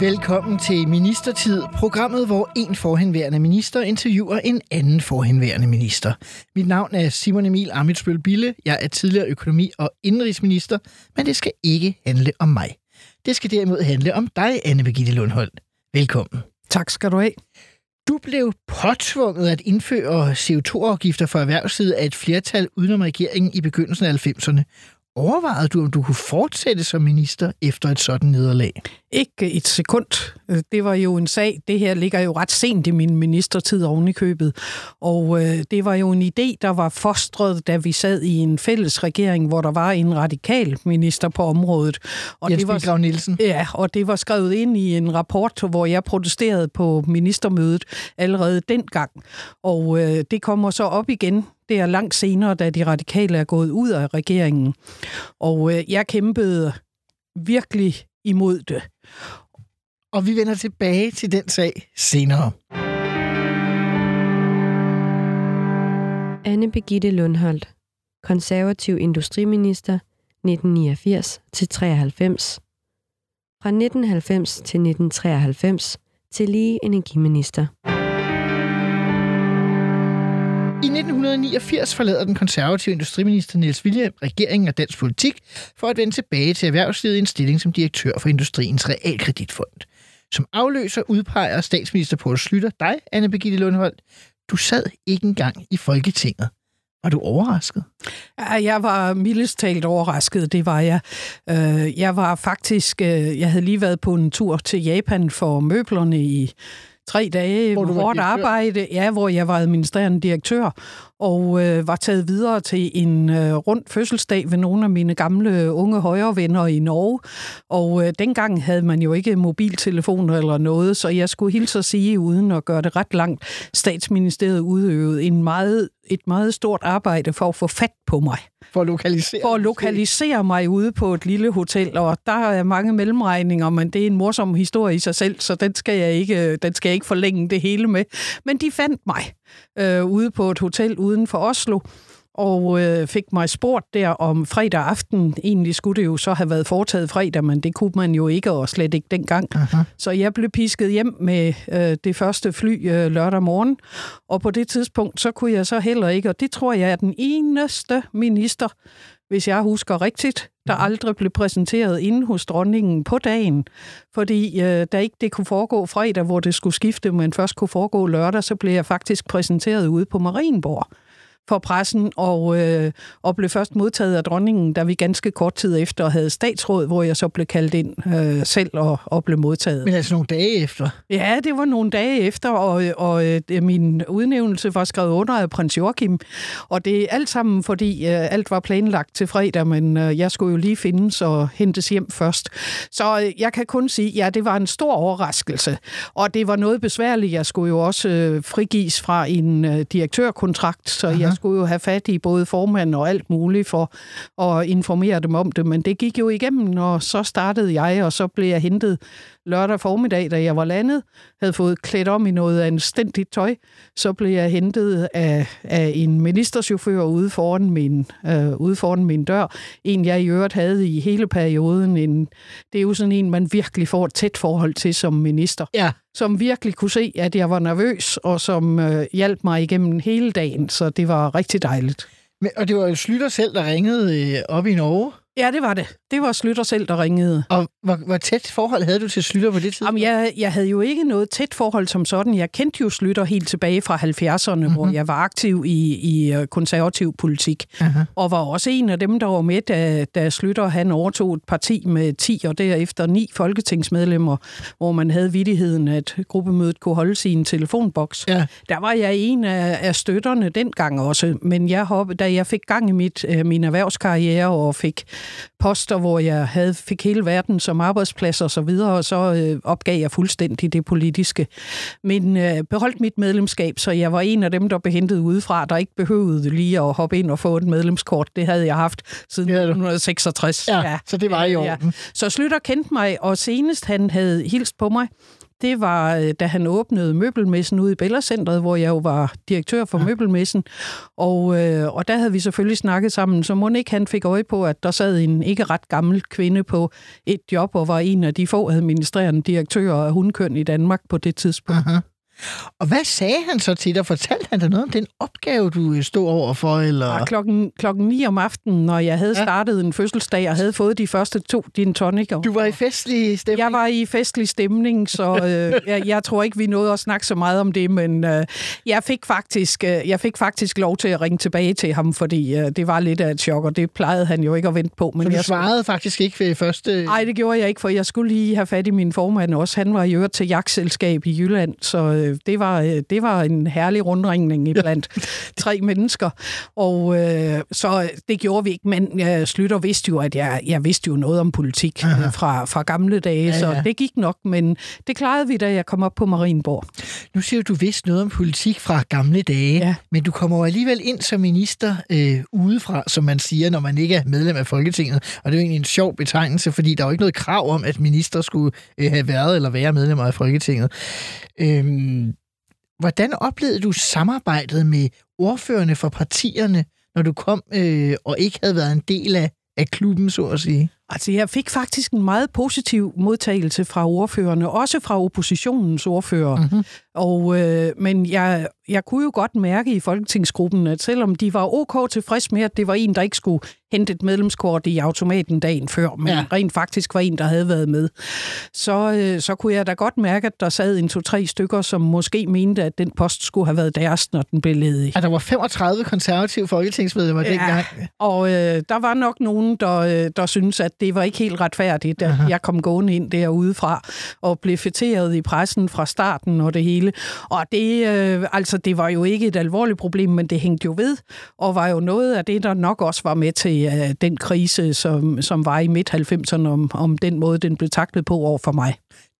Velkommen til Ministertid, programmet, hvor en forhenværende minister interviewer en anden forhenværende minister. Mit navn er Simon Emil Amitsbøl Bille. Jeg er tidligere økonomi- og indrigsminister, men det skal ikke handle om mig. Det skal derimod handle om dig, Anne Birgitte Lundholdt. Velkommen. Tak skal du have. Du blev påtvunget at indføre CO2-afgifter for erhvervslivet af et flertal udenom regeringen i begyndelsen af 90'erne. Overvejede du, om du kunne fortsætte som minister efter et sådan nederlag? Ikke et sekund. Det var jo en sag. Det her ligger jo ret sent i min ministertid oven i købet. Og øh, det var jo en idé, der var fostret, da vi sad i en fælles regering, hvor der var en radikal minister på området. Og Jens det var, Nielsen. Ja, og det var skrevet ind i en rapport, hvor jeg protesterede på ministermødet allerede dengang. Og øh, det kommer så op igen det er langt senere, da de radikale er gået ud af regeringen. Og øh, jeg kæmpede virkelig imod det. Og vi vender tilbage til den sag senere. Anne Begitte Lundholdt, konservativ industriminister 1989 til 93. Fra 1990 til 1993 til lige energiminister. I 1989 forlader den konservative industriminister Niels Vilje regeringen og dansk politik for at vende tilbage til erhvervslivet i en stilling som direktør for Industriens Realkreditfond. Som afløser udpeger statsminister Poul Slytter dig, Anne Birgitte Lundholdt. Du sad ikke engang i Folketinget. Var du overrasket? Ja, jeg var mildest talt overrasket, det var jeg. Øh, jeg var faktisk, øh, jeg havde lige været på en tur til Japan for møblerne i tre dage hvor hårdt arbejde, ja, hvor jeg var administrerende direktør, og øh, var taget videre til en øh, rund fødselsdag ved nogle af mine gamle unge højrevenner i Norge. Og øh, dengang havde man jo ikke mobiltelefoner eller noget, så jeg skulle hilse at sige, uden at gøre det ret langt, statsministeriet udøvede en meget, et meget stort arbejde for at få fat på mig. For at lokalisere, for at lokalisere mig ude på et lille hotel, og der er mange mellemregninger, men det er en morsom historie i sig selv, så den skal jeg ikke, den skal jeg ikke forlænge det hele med. Men de fandt mig øh, ude på et hotel uden for Oslo, og øh, fik mig spurgt der om fredag aften. Egentlig skulle det jo så have været foretaget fredag, men det kunne man jo ikke, og slet ikke dengang. Aha. Så jeg blev pisket hjem med øh, det første fly øh, lørdag morgen, og på det tidspunkt, så kunne jeg så heller ikke, og det tror jeg er den eneste minister, hvis jeg husker rigtigt, der mhm. aldrig blev præsenteret inde hos dronningen på dagen. Fordi øh, da ikke det kunne foregå fredag, hvor det skulle skifte, men først kunne foregå lørdag, så blev jeg faktisk præsenteret ude på Marienborg for pressen, og, øh, og blev først modtaget af dronningen, da vi ganske kort tid efter havde statsråd, hvor jeg så blev kaldt ind øh, selv og, og blev modtaget. Men altså nogle dage efter? Ja, det var nogle dage efter, og, og øh, min udnævnelse var skrevet under af prins Joachim, og det er alt sammen, fordi øh, alt var planlagt til fredag, men øh, jeg skulle jo lige findes og hentes hjem først. Så øh, jeg kan kun sige, ja, det var en stor overraskelse, og det var noget besværligt. Jeg skulle jo også øh, frigives fra en øh, direktørkontrakt, så Aha. jeg skulle jo have fat i både formanden og alt muligt for at informere dem om det, men det gik jo igennem, og så startede jeg, og så blev jeg hentet lørdag formiddag, da jeg var landet, havde fået klædt om i noget anstændigt tøj, så blev jeg hentet af, af en ministerchauffør ude foran, min, øh, ude foran min dør. En, jeg i øvrigt havde i hele perioden. En, det er jo sådan en, man virkelig får et tæt forhold til som minister. Ja. Som virkelig kunne se, at jeg var nervøs, og som øh, hjalp mig igennem hele dagen, så det var rigtig dejligt. Men, og det var jo Slytter selv, der ringede øh, op i Norge? Ja, det var det. Det var Slytter selv, der ringede. Og hvor, hvor tæt forhold havde du til Slytter på det tidspunkt? Jamen, jeg, jeg havde jo ikke noget tæt forhold som sådan. Jeg kendte jo Slytter helt tilbage fra 70'erne, mm-hmm. hvor jeg var aktiv i, i øh, konservativ politik. Uh-huh. Og var også en af dem, der var med, da, da Slytter han overtog et parti med 10 og derefter 9 folketingsmedlemmer, hvor man havde vidigheden, at gruppemødet kunne holde sin telefonboks. Ja. Der var jeg en af, af støtterne dengang også, men jeg hoppede, da jeg fik gang i mit, øh, min erhvervskarriere og fik poster, hvor jeg havde, fik hele verden som arbejdsplads og så videre, og så øh, opgav jeg fuldstændig det politiske. Men øh, beholdt mit medlemskab, så jeg var en af dem, der blev hentet udefra, der ikke behøvede lige at hoppe ind og få et medlemskort. Det havde jeg haft siden du. 1966. Ja, ja, så det var i orden. Så Slytter kendte mig, og senest han havde hilst på mig, det var, øh, da han åbnede Møbelmessen ude i Bellacentret, hvor jeg jo var direktør for ja. Møbelmessen. Og, øh, og der havde vi selvfølgelig snakket sammen, så må ikke han fik øje på, at der sad en ikke ret gammel kvinde på et job, og var en af de få administrerende direktører af hundkøn i Danmark på det tidspunkt. Aha. Og hvad sagde han så til dig? Fortalte han dig noget om den opgave, du øh, stod overfor? Eller? Og klokken, klokken 9 om aftenen, når jeg havde Ja. startet en fødselsdag og havde fået de første to gin tonicer. Du var i festlig stemning? Jeg var i festlig stemning, så øh, jeg, jeg tror ikke, vi nåede at snakke så meget om det, men øh, jeg, fik faktisk, øh, jeg fik faktisk lov til at ringe tilbage til ham, fordi øh, det var lidt af et chok, og det plejede han jo ikke at vente på. Men Så du jeg, svarede faktisk ikke ved første... Nej, det gjorde jeg ikke, for jeg skulle lige have fat i min formand også. Han var i øvrigt til jagtselskab i Jylland, så øh, det, var, øh, det var en herlig rundringning iblandt tre mennesker. Og øh, så det gjorde vi ikke, men øh, Slytter vidste jo, at jeg, jeg vidste jo noget om politik øh, fra, fra gamle dage, Ja, ja, ja. ja. så det gik nok, men det klarede vi, da jeg kom op på Marienborg. Nu siger du, du vidste noget om politik fra gamle dage, Ja. men du kommer jo alligevel ind som minister øh, udefra, som man siger, når man ikke er medlem af Folketinget. Og det er jo egentlig en sjov betegnelse, fordi der er jo ikke noget krav om, at minister skulle øh, have været eller være medlemmer af Folketinget. Øhm, hvordan oplevede du samarbejdet med ordførende for partierne, når du kom øh, og ikke havde været en del af, af klubben, så at sige? Altså, jeg fik faktisk en meget positiv modtagelse fra ordførerne, også fra oppositionens ordfører. Mhm. Og, øh, men jeg, jeg kunne jo godt mærke i Folketingsgruppen, at selvom de var ok tilfreds med, at det var en, der ikke skulle hente et medlemskort i automaten dagen før, men Ja. rent faktisk var en, der havde været med, så, øh, så kunne jeg da godt mærke, at der sad en to-tre stykker, som måske mente, at den post skulle have været deres, når den blev ledig. At der var 35 konservative folketingsmedlemmer ja. dengang. Og øh, der var nok nogen, der, øh, der synes at det var ikke helt retfærdigt, at Aha. jeg kom gående ind derude fra og blev fætteret i pressen fra starten og det hele. Og det, øh, altså, det var jo ikke et alvorligt problem, men det hængte jo ved, og var jo noget af det, der nok også var med til øh, den krise, som, som var i midt-90'erne, om, om den måde, den blev taklet på over for mig.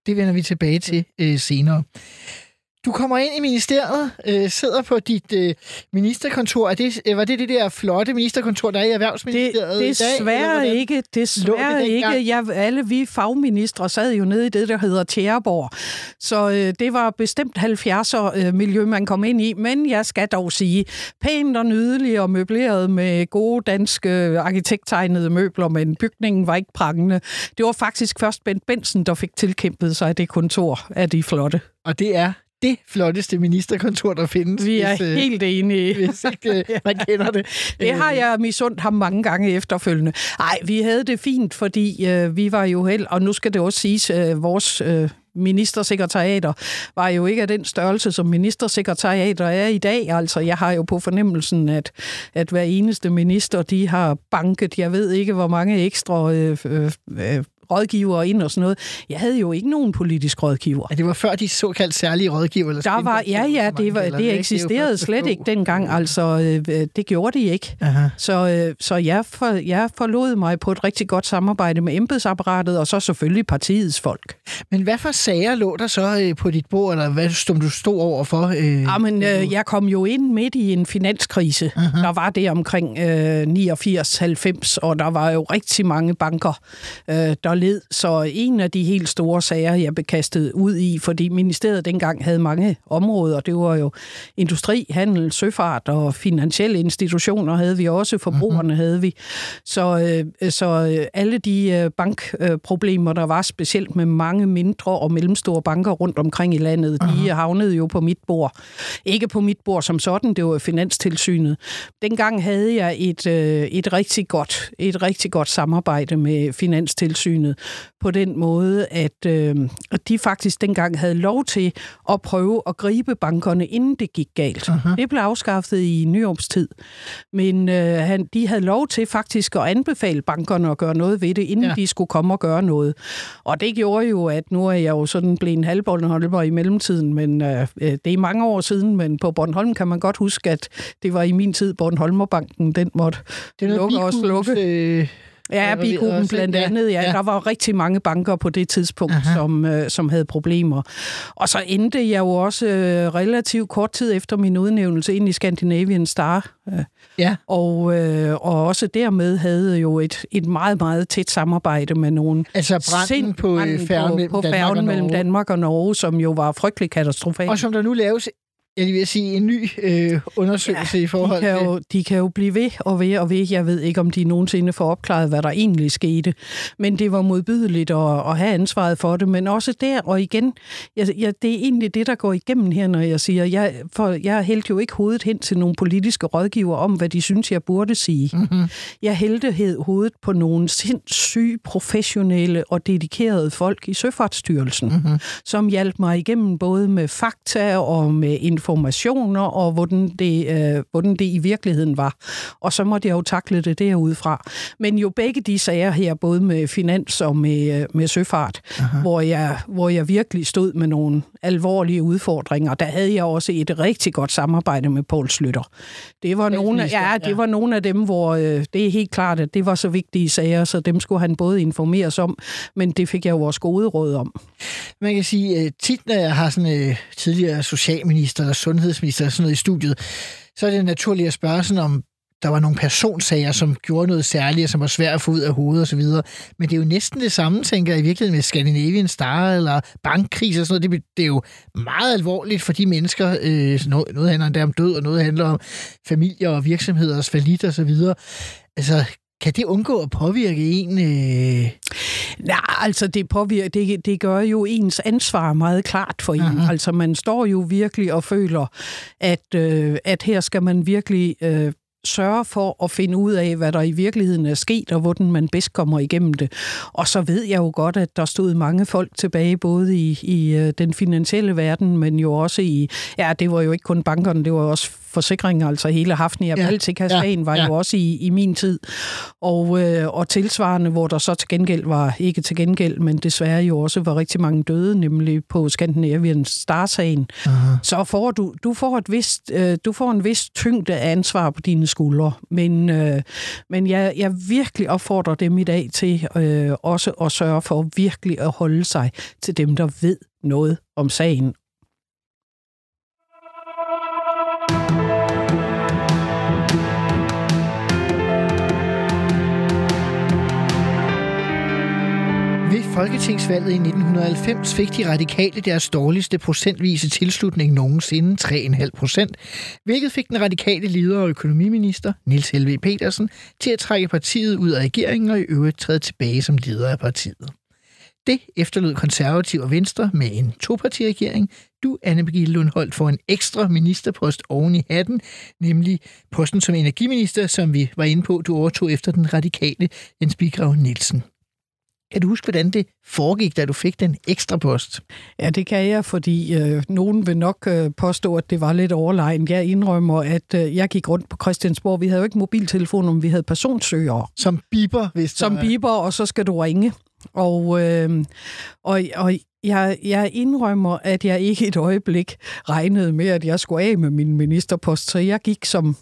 Det vender vi tilbage til øh, senere. Du kommer ind i ministeriet, øh, sidder på dit øh, ministerkontor. Er det, øh, var det det der flotte ministerkontor, der er i Det, Erhvervsministeriet i dag? desværre ikke. Desværre det ikke. Jeg, alle vi fagministre sad jo nede i det, der hedder Tjæreborg. Så øh, det var bestemt 70'er øh, miljø, man kom ind i. Men jeg skal dog sige, pænt og nydeligt og møbleret med gode danske arkitekttegnede møbler, men bygningen var ikke prangende. Det var faktisk først Bent Benson, der fik tilkæmpet sig det kontor af de flotte. Og det er det flotteste ministerkontor, der findes. Vi er hvis, øh, helt enige. Hvis ikke øh, man kender det. Det har jeg misundt ham mange gange efterfølgende. Nej, vi havde det fint, fordi øh, vi var jo held, og nu skal det også siges, øh, vores øh, ministersekretariater var jo ikke af den størrelse, som ministersekretariater er i dag. Altså, jeg har jo på fornemmelsen, at, at hver eneste minister, de har banket, jeg ved ikke, hvor mange ekstra øh, øh, øh, rådgivere ind og sådan noget. Jeg havde jo ikke nogen politisk rådgiver. Ja, det var før de såkaldt særlige rådgiver. Eller Der var, ja, ja, det, var, det er eksisterede først slet ikke dengang. Altså, øh, det gjorde de ikke. Aha. Så, øh, så jeg, for, jeg forlod mig på et rigtig godt samarbejde med embedsapparatet, og så selvfølgelig partiets folk. Men hvad for sager lå der så øh, på dit bord, eller hvad som du stod over for? Øh, Jamen, øh, jeg kom jo ind midt i en finanskrise. Uh-huh. Der var det omkring øh, 89-90, og der var jo rigtig mange banker, øh, der led. Så en af de helt store sager, jeg blev kastet ud i, fordi ministeriet dengang havde mange områder. Det var jo industri, handel, søfart og finansielle institutioner havde vi også, forbrugerne uh-huh. havde vi. Så, øh, så øh, alle de øh, bankproblemer, der var specielt med mange mindre og mellemstore banker rundt omkring i landet, uh-huh. de havnede jo på mit bord. Ikke på mit bord som sådan, det var Finanstilsynet. Dengang havde jeg et, øh, et rigtig godt et rigtig godt samarbejde med Finanstilsynet på den måde, at øh, de faktisk dengang havde lov til at prøve at gribe bankerne, inden det gik galt. Uh-huh. Det blev afskaffet i Nyrups tid. Men øh, han, de havde lov til faktisk at anbefale bankerne at gøre noget ved det, inden Ja. de skulle komme og gøre noget. Og det gjorde jo, at nu er jeg jo sådan blevet en halvbåndholder i mellemtiden, men øh, øh, det er mange år siden, men på Bornholm kan man godt huske, at det var i min tid Bornholmerbanken, den måtte det er lukke og slukke. Øh, Ja, også? blandt Ja, andet. Ja, ja. Der var rigtig mange banker på det tidspunkt, som, øh, som havde problemer. Og så endte jeg jo også øh, relativt kort tid efter min udnævnelse ind i Scandinavian Star. Øh, Ja. og, øh, og også dermed havde jo et, et meget, meget tæt samarbejde med nogle... Altså branden på, øh, færgen på, mellem på Danmark færgen og mellem. Danmark og Norge, som jo var frygtelig katastrofal. Og som der nu laves, jeg lige vil sige, en ny øh, undersøgelse ja, i forhold de kan, til... jo, de kan jo blive ved og ved og ved. Jeg ved ikke, om de nogensinde får opklaret, hvad der egentlig skete. Men det var modbydeligt at, at have ansvaret for det. Men også der, og igen, jeg, jeg, det er egentlig det, der går igennem her, når jeg siger, jeg, for jeg hældte jo ikke hovedet hen til nogle politiske rådgiver om, hvad de synes, jeg burde sige. Mm-hmm. Jeg hældte hovedet på nogle sindssyge, professionelle og dedikerede folk i Søfartsstyrelsen, mm-hmm. som hjalp mig igennem både med fakta og med informationer, og hvordan det, øh, hvordan det i virkeligheden var. Og så måtte jeg jo takle det derudfra. Men jo begge de sager her, både med finans og med, øh, med søfart, hvor jeg, hvor jeg virkelig stod med nogle alvorlige udfordringer, der havde jeg også et rigtig godt samarbejde med Poul Slytter. Det var, nogle, af- ja, det ja. var nogle af dem, hvor øh, det er helt klart, at det var så vigtige sager, så dem skulle han både informeres om, men det fik jeg jo også gode råd om. Man kan sige, øh, tit når jeg har sådan øh, tidligere socialminister eller sundhedsminister eller sådan noget i studiet, så er det naturligt at spørge sådan om, der var nogle personsager, som gjorde noget særligt, og som var svært at få ud af hovedet osv. Men det er jo næsten det samme, tænker jeg, i virkeligheden med Scandinavian Star eller bankkrise og sådan noget. Det, det er jo meget alvorligt for de mennesker. Øh, noget, noget handler endda om død, og noget handler om familier og virksomheders falit og så videre. Altså, kan det undgå at påvirke en? Øh... Nej, altså det, påvirker, det, det gør jo ens ansvar meget klart for en. Mhm. Altså man står jo virkelig og føler, at, øh, at her skal man virkelig øh, sørge for at finde ud af, hvad der i virkeligheden er sket, og hvordan man bedst kommer igennem det. Og så ved jeg jo godt, at der stod mange folk tilbage, både i, i øh, den finansielle verden, men jo også i, ja, det var jo ikke kun bankerne, det var også forsikringer, altså hele Hafnia Ja, Baltica-sagen ja, var ja. jo også i, i min tid. Og, øh, og tilsvarende, hvor der så til gengæld var, ikke til gengæld, men desværre jo også var rigtig mange døde, nemlig på Scandinavian Star-sagen. Så får du, du får, et vist, øh, du får en vis tyngde af ansvar på dine skuldre. Men, øh, men jeg, jeg virkelig opfordrer dem i dag til øh, også at sørge for virkelig at holde sig til dem, der ved noget om sagen. Folketingsvalget i 1990 fik de radikale deres dårligste procentvise tilslutning nogensinde, 3,5 procent, hvilket fik den radikale leder og økonomiminister, Niels Helve Petersen, til at trække partiet ud af regeringen og i øvrigt træde tilbage som leder af partiet. Det efterlod konservativ og venstre med en topartiregering. Du, Anne Birgitte Lundholt, får en ekstra ministerpost oven i hatten, nemlig posten som energiminister, som vi var inde på, du overtog efter den radikale Jens Bigrav Nielsen. Kan du huske, hvordan det foregik, da du fik den ekstra post? Ja, det kan jeg, fordi øh, nogen vil nok øh, påstå, at det var lidt overlegen. Jeg indrømmer, at øh, jeg gik rundt på Christiansborg. Vi havde jo ikke mobiltelefoner, men vi havde personsøgere. Som biber, hvis Som der er- biber, og så skal du ringe. Og, øh, og, og jeg, jeg indrømmer, at jeg ikke et øjeblik regnede med, at jeg skulle af med min ministerpost, så jeg gik som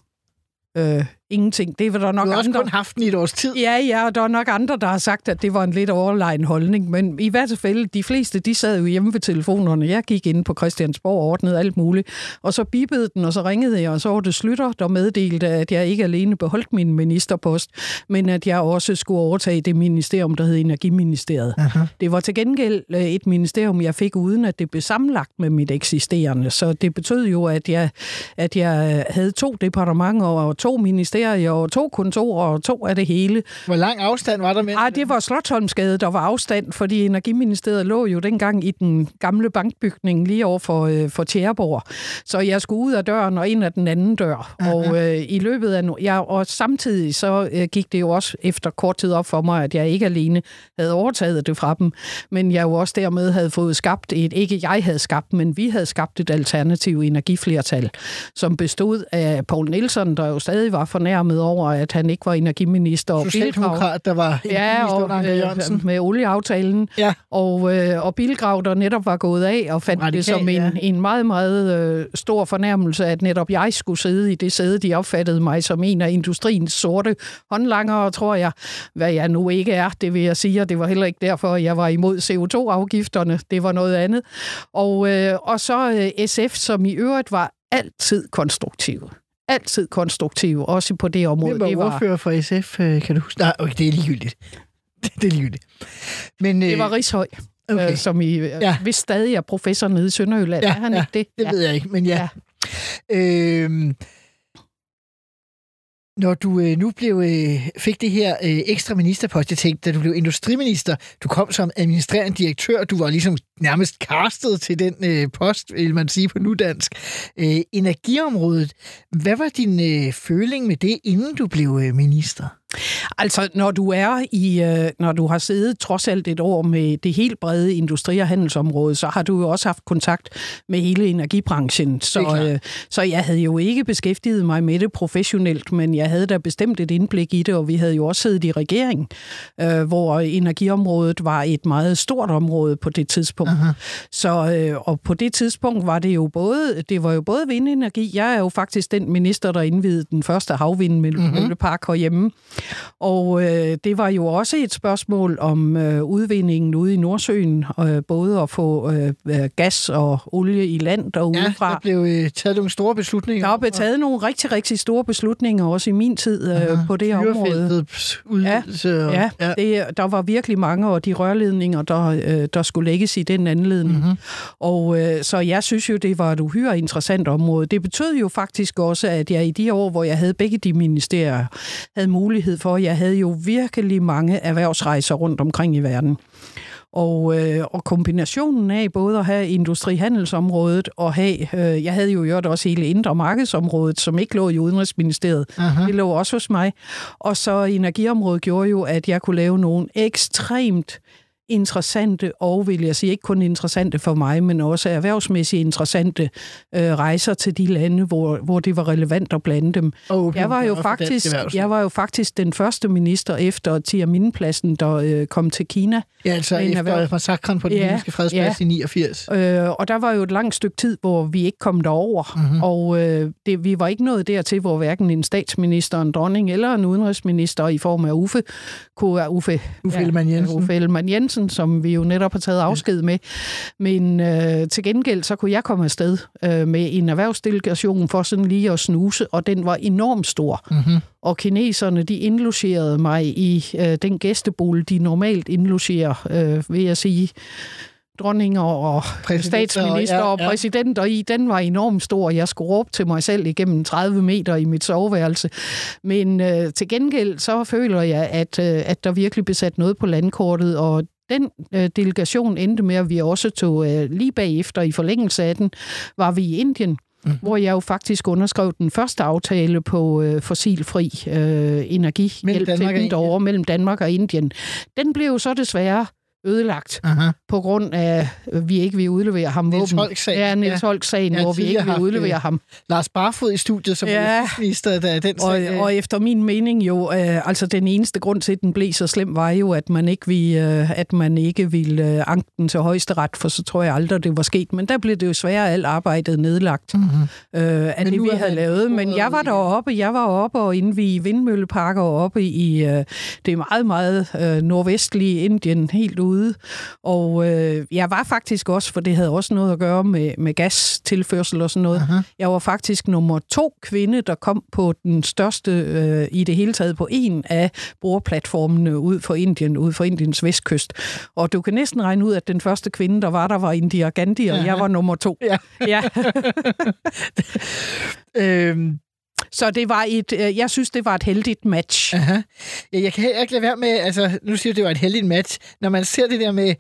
øh, ingenting. Det var der nok Du har også andre... kun haft den i et års tid. Ja, ja, og der er nok andre, der har sagt, at det var en lidt overlegen holdning, men i hvert fald, de fleste, de sad jo hjemme ved telefonerne. Jeg gik ind på Christiansborg og ordnede alt muligt, og så bipede den, og så ringede jeg, og så var det Slytter, der meddelte, at jeg ikke alene beholdt min ministerpost, men at jeg også skulle overtage det ministerium, der hed Energiministeriet. Aha. Det var til gengæld øh, et ministerium, jeg fik uden, at det blev sammenlagt med mit eksisterende. Så det betød jo, at jeg, at jeg havde to departementer og to ministerier og to kontorer og to af det hele. Hvor lang afstand var der mellem? Ej, det var Slottholmsgade, der var afstand, fordi Energiministeriet lå jo dengang i den gamle bankbygning lige over for, øh, for Tjæreborg. Så jeg skulle ud af døren og ind af den anden dør. Aha. Og øh, i løbet af... Ja, og samtidig så øh, gik det jo også efter kort tid op for mig, at jeg ikke alene havde overtaget det fra dem, men jeg jo også dermed havde fået skabt et... Ikke jeg havde skabt, men vi havde skabt et alternativ energiflertal, som bestod af Poul Nielsen, der jo stadig var fornærmet over, at han ikke var energiminister. Og Socialdemokrat, der var Ja, og under Anker Jørgensen. øh, med olieaftalen. Ja. Og, øh, og Bilgrav, der netop var gået af, og fandt Radikal, det som en, ja. en meget, meget øh, stor fornærmelse, at netop jeg skulle sidde i det sæde. De opfattede mig som en af industriens sorte håndlangere, tror jeg. Hvad jeg nu ikke er, det vil jeg sige, og det var heller ikke derfor, jeg var imod CO2-afgifterne. Det var noget andet. Og, øh, og så øh, SF, som i øvrigt var altid konstruktive. Altid konstruktive, også på det område. Hvem var det var, ordfører for SF, øh, kan du huske? Nej, okay, det er ligegyldigt. Det er ligegyldigt. Men, øh, det var Rishøj. okay. okay. øh, som i, Ja. ja. hvis stadig er professor nede i Sønderjylland. Ja, er han ja, ikke det? Det ja. ved jeg ikke, men ja. ja. Øhm, når du øh, nu blev, øh, fik det her øh, ekstra ministerpost, jeg tænkte, da du blev industriminister, du kom som administrerende direktør, du var ligesom nærmest castet til den øh, post, vil man sige på nudansk. Øh, energiområdet, hvad var din øh, føling med det, inden du blev øh, minister? Altså, når du er i, øh, når du har siddet trods alt et år med det helt brede industri- og handelsområde, så har du jo også haft kontakt med hele energibranchen. Er Så, øh, så jeg havde jo ikke beskæftiget mig med det professionelt, men jeg havde da bestemt et indblik i det, og vi havde jo også siddet i regering, øh, hvor energiområdet var et meget stort område på det tidspunkt. Aha. Så øh, og på det tidspunkt var det jo både det var jo både vindenergi. Jeg er jo faktisk den minister der indvidede den første havvindmøllepark mm-hmm. herhjemme. Og øh, det var jo også et spørgsmål om øh, udvindingen ude i Nordsøen, øh, både at få øh, øh, gas og olie i land og Ja, udefra. der blev øh, taget nogle store beslutninger. Der er blevet taget nogle rigtig, rigtig store beslutninger, også i min tid øh, på det område. Udvidelse. og- Ja, ja. Det, der var virkelig mange, og de rørledninger, der, øh, der skulle lægges i den anledning. Mhm. Mm-hmm. Og øh, så jeg synes jo, det var et uhyre interessant område. Det betød jo faktisk også, at jeg i de år, hvor jeg havde begge de ministerier, havde mulighed for, jeg havde jo virkelig mange erhvervsrejser rundt omkring i verden. Og, øh, og kombinationen af både at have industrihandelsområdet og have, øh, jeg havde jo gjort også hele indre markedsområdet, som ikke lå i Udenrigsministeriet. Aha. Det lå også hos mig. Og så energiområdet gjorde jo, at jeg kunne lave nogle ekstremt interessante, og vil jeg sige, ikke kun interessante for mig, men også erhvervsmæssigt interessante øh, rejser til de lande, hvor, hvor det var relevant at blande dem. Og Jeg var jo faktisk, jeg var jo faktisk den første minister efter Tiaminpladsen, der øh, kom til Kina. Ja, altså efter erhverv- massakren på den Ja, himmelske fredsplads ja. i 89. Øh, og der var jo et langt stykke tid, hvor vi ikke kom derover. Mhm. Mm-hmm. Og øh, det, vi var ikke nået dertil, hvor hverken en statsminister, en dronning eller en udenrigsminister i form af Uffe, kunne, Uffe, Uffe Ellemann-Jensen. Uffe Ellemann Jensen, som vi jo netop har taget afsked med. Men øh, til gengæld, så kunne jeg komme afsted øh, med en erhvervsdelegation for sådan lige at snuse, og den var enormt stor. Mm-hmm. Og kineserne, de indlogerede mig i øh, den gæstebolig, de normalt indlogerer, øh, vil jeg sige, dronninger og Præsidenter, statsminister ja, og ja. præsidenter i, den var enormt stor. Jeg skulle råbe til mig selv igennem 30 meter i mit soveværelse. Men øh, til gengæld så føler jeg, at, øh, at der virkelig blev sat noget på landkortet, og den øh, delegation endte med, at vi også tog øh, lige bagefter i forlængelse af den, var vi i Indien, mm. hvor jeg jo faktisk underskrev den første aftale på øh, fossilfri øh, energi Mellem Danmark og Indien. derovre mellem Danmark og Indien. Den blev jo så desværre ødelagt Aha. på grund af, at vi ikke vil udlevere ham Niels våben. Holck-sagen. Ja, Niels Ja. Holck-sagen, Jeg har hvor vi ikke vil udlevere øh, ham. Lars Barfod i studiet som Ja. justitsminister, da den Og, sag, øh, og efter min mening jo, øh, altså den eneste grund til, at den blev så slem, var jo, at man ikke ville, øh, at man ikke ville øh, anke den til højesteret, for så tror jeg aldrig, det var sket. Men der blev det jo svært alt arbejdet nedlagt mm-hmm. øh, af Men det, vi havde lavet. Men jeg var deroppe, jeg var oppe og inde i vindmølleparker oppe i øh, det meget, meget øh, nordvestlige Indien, helt ude. Og øh, jeg var faktisk også, for det havde også noget at gøre med, med gastilførsel og sådan noget, Aha. jeg var faktisk nummer to kvinde, der kom på den største øh, i det hele taget på en af boreplatformene ud for Indien, ud for Indiens vestkyst. Og du kan næsten regne ud, at den første kvinde, der var der, var Indira Gandhi, og Aha. jeg var nummer to. Ja. ja. øhm, så det var et, øh, jeg synes, det var et heldigt match. aha. Ja, jeg kan heller ikke lade være med, altså nu siger du, det var et heldigt match, når man ser det der med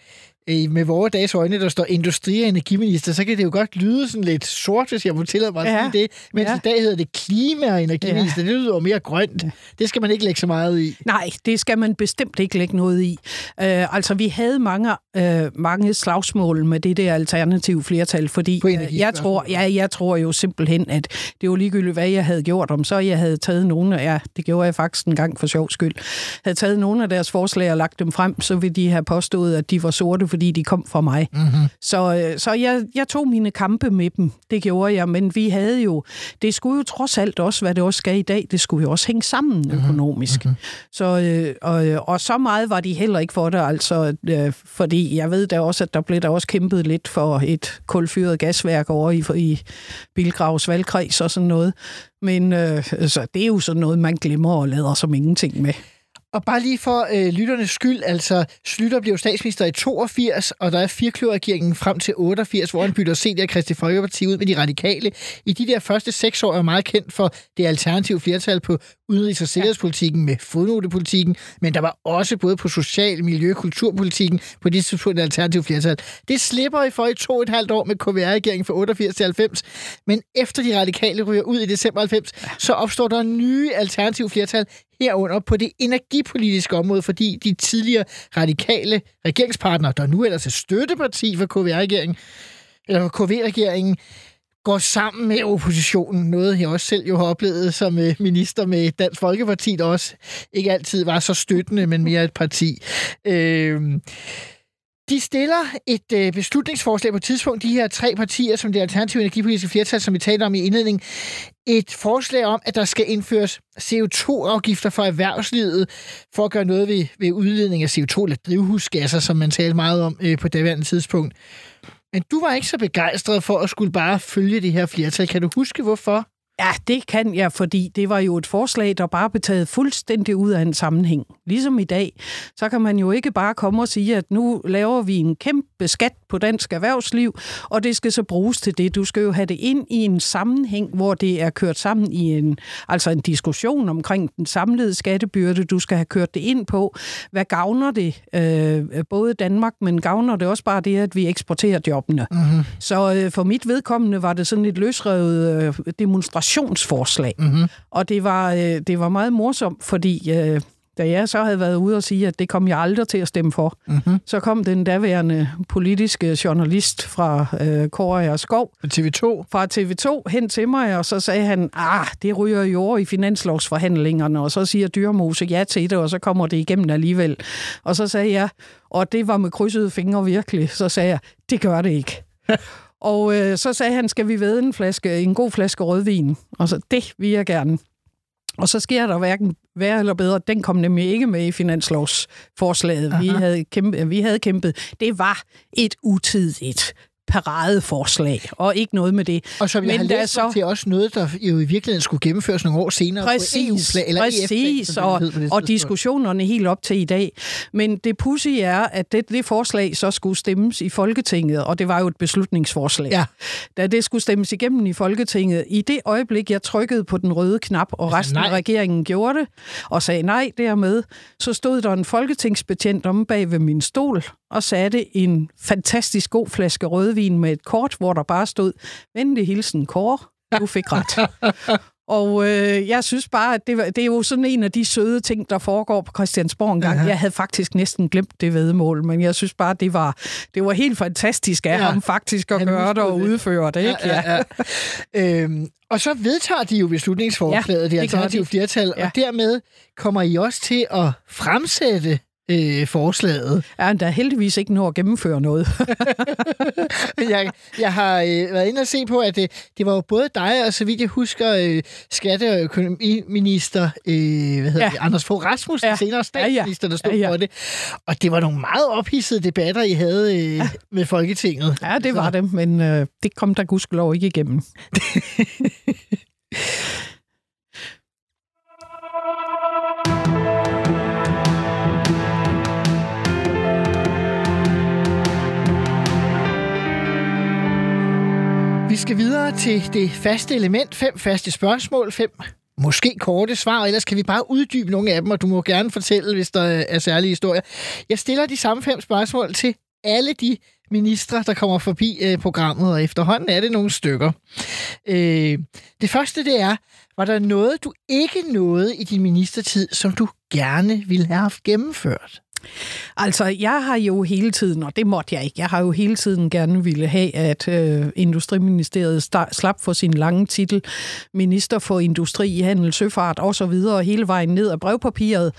øh, med vores dages øjne, der står industri- og energiminister, så kan det jo godt lyde sådan lidt sort, hvis jeg må tillade mig at Ja. sige det. Mens Ja. i dag hedder det klima- og energiminister. Det lyder jo mere grønt. Det skal man ikke lægge så meget i. Nej, det skal man bestemt ikke lægge noget i. Øh, altså, vi havde mange, øh, mange slagsmål med det der alternative flertal, fordi øh, jeg, tror, ja, jeg tror jo simpelthen, at det var ligegyldigt, hvad jeg havde gjort, om så jeg havde taget nogle af, ja, det gjorde jeg faktisk en gang for sjov skyld, havde taget nogle af deres forslag og lagt dem frem, så ville de have påstået, at de var sorte, fordi de kom fra mig. Mm-hmm. Så, øh, så jeg, jeg tog mine kampe med dem, det gjorde jeg, men vi havde jo, det skulle jo trods alt også, hvad det også skal i dag, det skulle jo også hænge sammen økonomisk. Mm-hmm. Så, øh, og, øh, og så meget var de heller ikke for det, altså, øh, fordi jeg ved da også, at der blev der også kæmpet lidt for et kulfyret gasværk over i, i Bilgravs valgkreds og sådan noget. Men øh, så det er jo sådan noget, man glemmer og lader som ingenting med. Og bare lige for øh, lytternes skyld, altså Slytter blev statsminister i 82, og der er firkløverregeringen frem til 88, hvor han bytter CD og Kristi Folkeparti ud med de radikale. I de der første seks år er meget kendt for det alternative flertal på udenrigs- og sikkerhedspolitikken med fodnotepolitikken, men der var også både på social, miljø- og kulturpolitikken på det tidspunkt alternative flertal. Det slipper I for i to og et halvt år med KVR-regeringen fra 88 til 90, men efter de radikale ryger ud i december 90, så opstår der nye alternative flertal herunder på det energipolitiske område, fordi de tidligere radikale regeringspartnere, der nu ellers er støtteparti for KV-regeringen, eller for KV-regeringen, går sammen med oppositionen. Noget, jeg også selv jo har oplevet som øh, minister med Dansk Folkeparti, der også ikke altid var så støttende, men mere et parti. Øh, de stiller et øh, beslutningsforslag på et tidspunkt, de her tre partier, som det alternative energipolitiske flertal, som vi talte om i indledningen, et forslag om, at der skal indføres CO2-afgifter for erhvervslivet, for at gøre noget ved, ved udledning af CO2 eller drivhusgasser, som man talte meget om øh, på daværende tidspunkt. Men du var ikke så begejstret for at skulle bare følge det her flertal. Kan du huske, hvorfor? Ja, det kan jeg, fordi det var jo et forslag, der bare blev taget fuldstændig ud af en sammenhæng. Ligesom i dag, så kan man jo ikke bare komme og sige, at nu laver vi en kæmpe skat på dansk erhvervsliv, og det skal så bruges til det. Du skal jo have det ind i en sammenhæng, hvor det er kørt sammen i en, altså en diskussion omkring den samlede skattebyrde. Du skal have kørt det ind på, hvad gavner det øh, både Danmark, men gavner det også bare det, at vi eksporterer jobbene. Mm-hmm. Så øh, for mit vedkommende var det sådan et løsrevet øh, demonstrationsforslag. Mm-hmm. Og det var, øh, det var meget morsomt, fordi øh, da jeg så havde været ude og sige, at det kom jeg aldrig til at stemme for, Mm-hmm. så kom den daværende politiske journalist fra øh, Kåre og Skov TV2. fra TV2 hen til mig, og så sagde han, ah, det ryger jo over i finanslovsforhandlingerne, og så siger Dyrmose ja til det, og så kommer det igennem alligevel. Og så sagde jeg, og det var med krydsede fingre virkelig, så sagde jeg, det gør det ikke. og øh, så sagde han, skal vi ved en, flaske, en god flaske rødvin? Og så, det vil jeg gerne. Og så sker der hverken værre eller bedre. Den kom nemlig ikke med i finanslovsforslaget. Vi havde, kæmpet, vi havde kæmpet. Det var et utidigt paradeforslag, og ikke noget med det. Og som jeg Men har der er læst så- til også noget, der jo i virkeligheden skulle gennemføres nogle år senere Præcis, på EU-plan, eller præcis, EF-plan, som og, det og diskussionerne helt op til i dag. Men det pussy er, at det, det forslag så skulle stemmes i Folketinget, og det var jo et beslutningsforslag. Ja. Da det skulle stemmes igennem i Folketinget, i det øjeblik, jeg trykkede på den røde knap, og resten af nej. regeringen gjorde det, og sagde nej dermed, så stod der en folketingsbetjent om bag ved min stol, og satte en fantastisk god flaske rødvin med et kort, hvor der bare stod, venlig hilsen Kåre, du fik ret. Og øh, jeg synes bare, at det, var, det er jo sådan en af de søde ting, der foregår på Christiansborg en gang. Aha. Jeg havde faktisk næsten glemt det vedmål, men jeg synes bare, det var, det var helt fantastisk af Ja. ham faktisk at Han gøre det og udføre det. Ikke? Ja, ja, ja. øhm, og så vedtager de jo beslutningsforslaget, Ja, det alternative de. flertal, Ja. og dermed kommer I også til at fremsætte øh, forslaget. Ja, der er heldigvis ikke noget at gennemføre noget. jeg, jeg har øh, været inde og se på, at det, det var jo både dig og så vidt jeg husker øh, skatte- og økonomiminister øh, hvad hedder Ja. det, Anders Fogh Rasmussen, ja. Ja. senere Ja, ja. statsminister, der stod Ja, ja. for det. Og det var nogle meget ophidsede debatter, I havde øh, med Folketinget. Ja, det var det, men øh, det kom der gudskelov ikke igennem. skal videre til det faste element. Fem faste spørgsmål, fem måske korte svar, ellers kan vi bare uddybe nogle af dem, og du må gerne fortælle, hvis der er særlige historier. Jeg stiller de samme fem spørgsmål til alle de ministre, der kommer forbi øh, programmet, og efterhånden er det nogle stykker. Øh, det første, det er, var der noget, du ikke nåede i din ministertid, som du gerne ville have haft gennemført? Altså, jeg har jo hele tiden, og det måtte jeg ikke, jeg har jo hele tiden gerne ville have, at øh, Industriministeriet sta- slap for sin lange titel, Minister for Industri, Handel, Søfart og så videre, hele vejen ned af brevpapiret,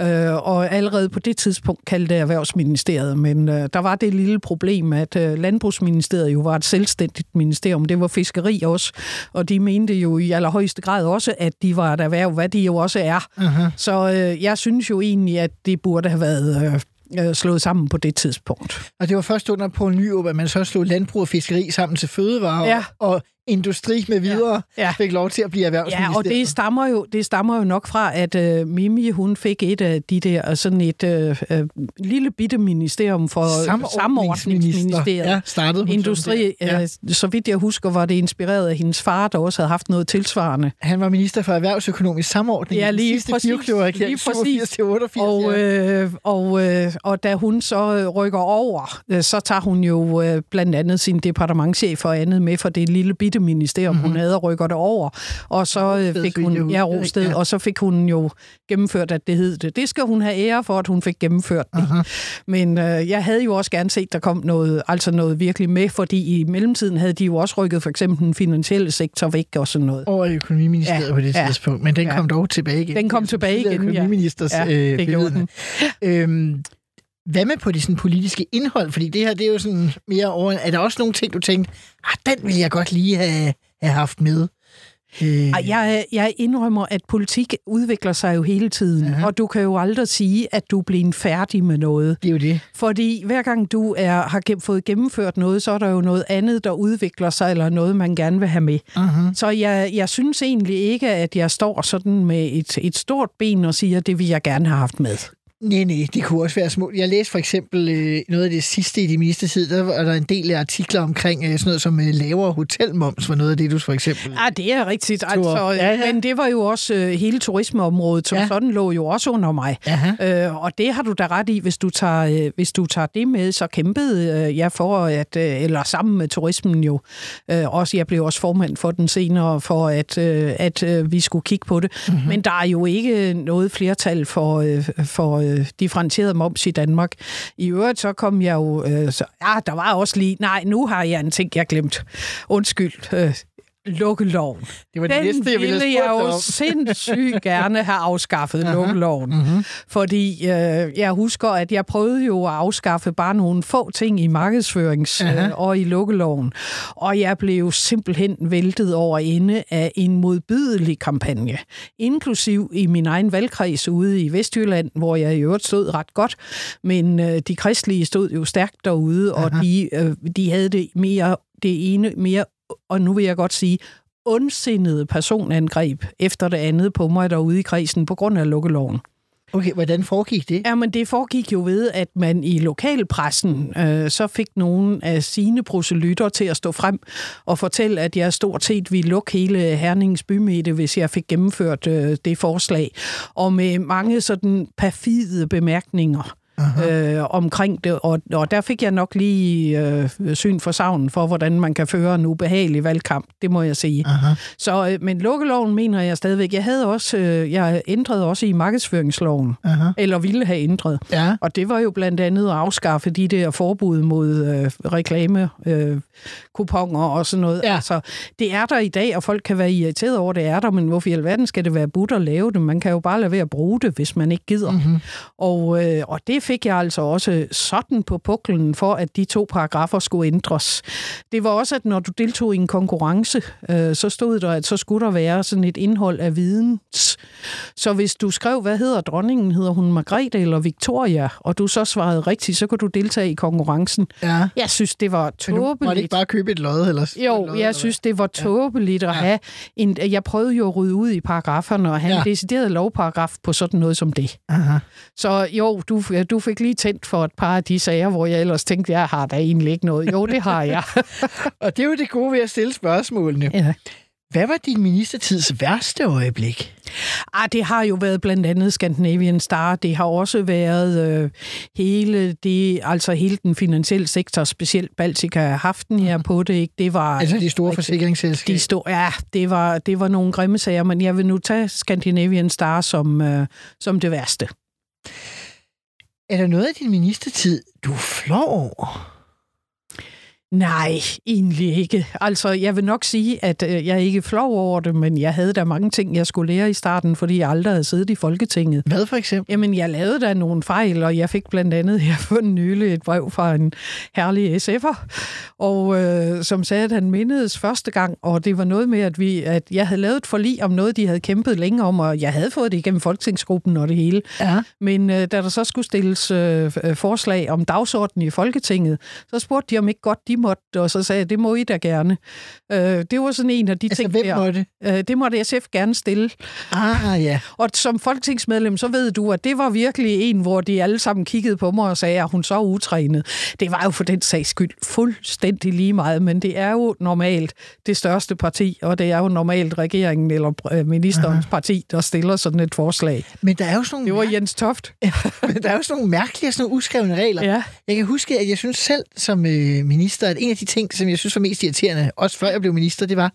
øh, og allerede på det tidspunkt kaldte det Erhvervsministeriet, men øh, der var det lille problem, at øh, Landbrugsministeriet jo var et selvstændigt ministerium, det var fiskeri også, og de mente jo i allerhøjeste grad også, at de var et erhverv, hvad de jo også er. Uh-huh. Så øh, jeg synes jo egentlig, at det burde have været øh, øh, slået sammen på det tidspunkt. Og det var først under Poul Nyrup, at man så slog landbrug og fiskeri sammen til fødevare, Ja. og industri med videre Ja. fik lov til at blive Ja, erhvervsminister. og det stammer jo, det stammer jo nok fra, at øh, Mimi, hun fik et af de der, sådan et øh, øh, lille bitte ministerium for samordningsministeriet. Ja, startede hun Industri, ja. øh, så vidt jeg husker, var det inspireret af hendes far, der også havde haft noget tilsvarende. Han var minister for erhvervsøkonomisk samordning Ja, i den lige sidste præcis. Lige præcis. 87 til 88. Og, ja. øh, og, øh, og da hun så øh, rykker over, øh, så tager hun jo øh, blandt andet sin departementchef og andet med for det lille bitte ministerium, mm-hmm. hun havde, og rykker det over. Og så øh, fik hun, ja, Rosted? Ja. og så fik hun jo gennemført, at det hed det. Det skal hun have ære for, at hun fik gennemført det. Aha. Men øh, jeg havde jo også gerne set, der kom noget, altså noget virkelig med, fordi i mellemtiden havde de jo også rykket for eksempel den finansielle sektor væk og sådan noget. over i økonomiministeriet Ja, på det ja. tidspunkt, men den Ja. kom dog tilbage igen. Den kom tilbage igen, ja. økonomiministers Ja, øh, det gjorde bevidne. Øhm, hvad med på det sådan, politiske indhold? Fordi det her, det er jo sådan mere over... Er der også nogle ting, du tænkte, ah, den vil jeg godt lige have, have haft med? Øh, Jeg, jeg indrømmer, at politik udvikler sig jo hele tiden, Aha. og du kan jo aldrig sige, at du er blevet færdig med noget. det er jo det. Fordi hver gang du er, har fået gennemført noget, så er der jo noget andet, der udvikler sig, eller noget, man gerne vil have med. Uh-huh. Så jeg, jeg synes egentlig ikke, at jeg står sådan med et, et stort ben og siger, det vil jeg gerne have haft med. Nej, nej, det kunne også være små. Jeg læste for eksempel øh, noget af det sidste i de ministertid, der var der en del af artikler omkring øh, sådan noget som øh, lavere hotelmoms, var noget af det, du for eksempel... Ja, det er rigtigt. Altså, Ja, ja. Men det var jo også øh, hele turismeområdet, som ja. sådan lå jo også under mig. Aha. Øh, og det har du da ret i, hvis du tager, øh, hvis du tager det med, så kæmpede øh, jeg for, at, øh, eller sammen med turismen jo, øh, også jeg blev også formand for den senere, for at, øh, at øh, vi skulle kigge på det. Mm-hmm. Men der er jo ikke noget flertal for, øh, for øh, differentieret moms i Danmark. I øvrigt så kom jeg jo, øh, så, ja, der var også lige, nej, nu har jeg en ting, jeg glemt. Undskyld. Øh, lukkeloven. Det var det Den næste, jeg ville ville jeg jo om. sindssygt gerne have afskaffet lukkeloven. Mm-hmm. Fordi øh, jeg husker, at jeg prøvede jo at afskaffe bare nogle få ting i markedsførings- øh, og i lukkeloven. Og jeg blev simpelthen væltet over ende af en modbydelig kampagne. Inklusiv i min egen valgkreds ude i Vestjylland, hvor jeg i øvrigt stod ret godt. Men øh, de kristelige stod jo stærkt derude, og de, øh, de havde det mere det ene mere, og nu vil jeg godt sige, ondsindede personangreb efter det andet på mig derude i kredsen på grund af lukkeloven. Okay, hvordan foregik det? Jamen, det foregik jo ved, at man i lokalpressen øh, så fik nogle af sine proselytter til at stå frem og fortælle, at jeg stort set ville lukke hele Hernings bymidte, hvis jeg fik gennemført øh, det forslag. Og med mange sådan perfide bemærkninger øh, omkring det, og, og der fik jeg nok lige øh, syn for savnen for, hvordan man kan føre en ubehagelig valgkamp, det må jeg sige. Aha. Så, øh, men lukkeloven mener jeg stadigvæk. Jeg havde også, øh, jeg ændrede også i markedsføringsloven, Aha. eller ville have ændret. Ja. Og det var jo blandt andet at afskaffe de der forbud mod øh, reklame, øh, kuponer og sådan noget. Ja. Altså, det er der i dag, og folk kan være irriteret over, det er der, men hvorfor i alverden skal det være budt at lave det? Man kan jo bare lade være at bruge det, hvis man ikke gider. Mm-hmm. Og, øh, og det fik jeg altså også sådan på puklen for, at de to paragrafer skulle ændres. Det var også, at når du deltog i en konkurrence, øh, så stod der, at så skulle der være sådan et indhold af videns. Så hvis du skrev, hvad hedder dronningen, hedder hun Margrethe eller Victoria, og du så svarede rigtigt, så kunne du deltage i konkurrencen. ja. Jeg synes, det var Men du måtte ikke tåbeligt. bare købe et lod? Eller Jo, et lod, jeg eller synes, det var tåbeligt at have en... Jeg prøvede jo at rydde ud i paragraferne og have Ja. en decideret lovparagraf på sådan noget som det. Aha. Så jo, du, du fik lige tændt for et par af de sager, hvor jeg ellers tænkte, jeg har da egentlig ikke noget. Jo, det har jeg. Og det er jo det gode ved at stille spørgsmålene. ja. Hvad var din ministertids værste øjeblik? Ah, det har jo været blandt andet Scandinavian Star. Det har også været øh, hele det, altså hele den finansielle sektor, specielt Baltica har haft den her på det. Ikke? Det var Altså de store forsikringsselskaber? de stod, ja, det var, det var nogle grimme sager, men jeg vil nu tage Scandinavian Star som, øh, som det værste. Er der noget af din ministertid, du er flov over? Nej, egentlig ikke. Altså, jeg vil nok sige, at øh, jeg er ikke flov over det, men jeg havde da mange ting, jeg skulle lære i starten, fordi jeg aldrig havde siddet i Folketinget. Hvad for eksempel? Jamen, jeg lavede da nogle fejl, og jeg fik blandt andet her for nylig et brev fra en herlig SF'er, og øh, som sagde, at han mindedes første gang, og det var noget med, at, vi, at jeg havde lavet et forlig om noget, de havde kæmpet længe om, og jeg havde fået det igennem Folketingsgruppen og det hele. Ja. Men øh, da der så skulle stilles øh, forslag om dagsordenen i Folketinget, så spurgte de, om ikke godt de måtte, og så sagde jeg, det må I da gerne. Øh, det var sådan en af de Altså, ting hvem der. måtte? Øh, det måtte SF gerne stille. Ah, ja. Og som folketingsmedlem, så ved du, at det var virkelig en, hvor de alle sammen kiggede på mig og sagde, at hun så utrænet. Det var jo for den sags skyld fuldstændig lige meget, men det er jo normalt det største parti, og det er jo normalt regeringen eller øh, ministerens Aha. parti, der stiller sådan et forslag. Men der er jo sådan nogle, Det var Jens Toft. men der er jo sådan nogle mærkelige, sådan nogle uskrevne regler. Ja. Jeg kan huske, at jeg synes selv som øh, minister, at en af de ting, som jeg synes var mest irriterende, også før jeg blev minister, det var,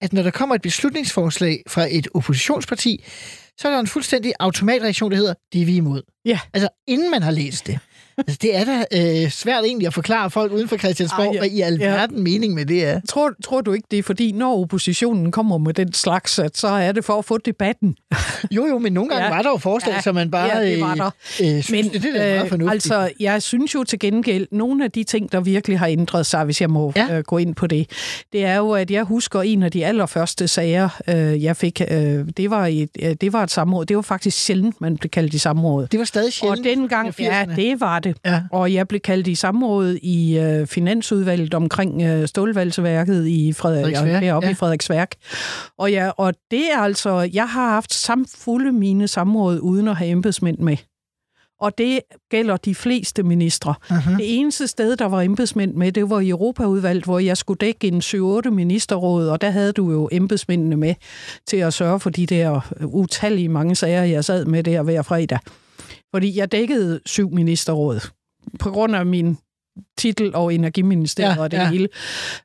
at når der kommer et beslutningsforslag fra et oppositionsparti, så er der en fuldstændig automatreaktion, der hedder, det er vi imod. Ja. Altså, inden man har læst det. Altså, det er da øh, svært egentlig at forklare folk uden for Christiansborg, Ej, ja. hvad i alverden ja. mening med det er. Tror, tror du ikke, det er fordi, når oppositionen kommer med den slags, at så er det for at få debatten? Jo, jo, men nogle gange ja. Var der jo forslag, ja. Som man bare Ja, det var der. Øh, øh, synes, Men det, det er da meget fornuftigt. altså, jeg synes jo til gengæld, nogle af de ting, der virkelig har ændret sig, hvis jeg må Ja. øh, gå ind på det, det er jo, at jeg husker en af de allerførste sager, øh, jeg fik. Øh, det, var et, øh, det var et samråd. Det var faktisk sjældent, man blev kaldt i samråd. det var stadig Og sjældent. dengang, i ja, 80'erne. det var det. Ja. Og jeg blev kaldt i samråd i øh, Finansudvalget omkring øh, stålvalgseværket i Frederik, Frederiksværk, ja. i Frederiksværk. Og, ja, og det er altså, jeg har haft samfulde mine samråd uden at have embedsmænd med. Og det gælder de fleste ministre. Uh-huh. Det eneste sted, der var embedsmænd med, det var i Europaudvalget, hvor jeg skulle dække en 7-8 ministerråd, og der havde du jo embedsmændene med til at sørge for de der utallige mange sager, jeg sad med der hver fredag. Fordi jeg dækkede syv ministerråd på grund af min titel og energiministeriet Ja, og det ja. hele.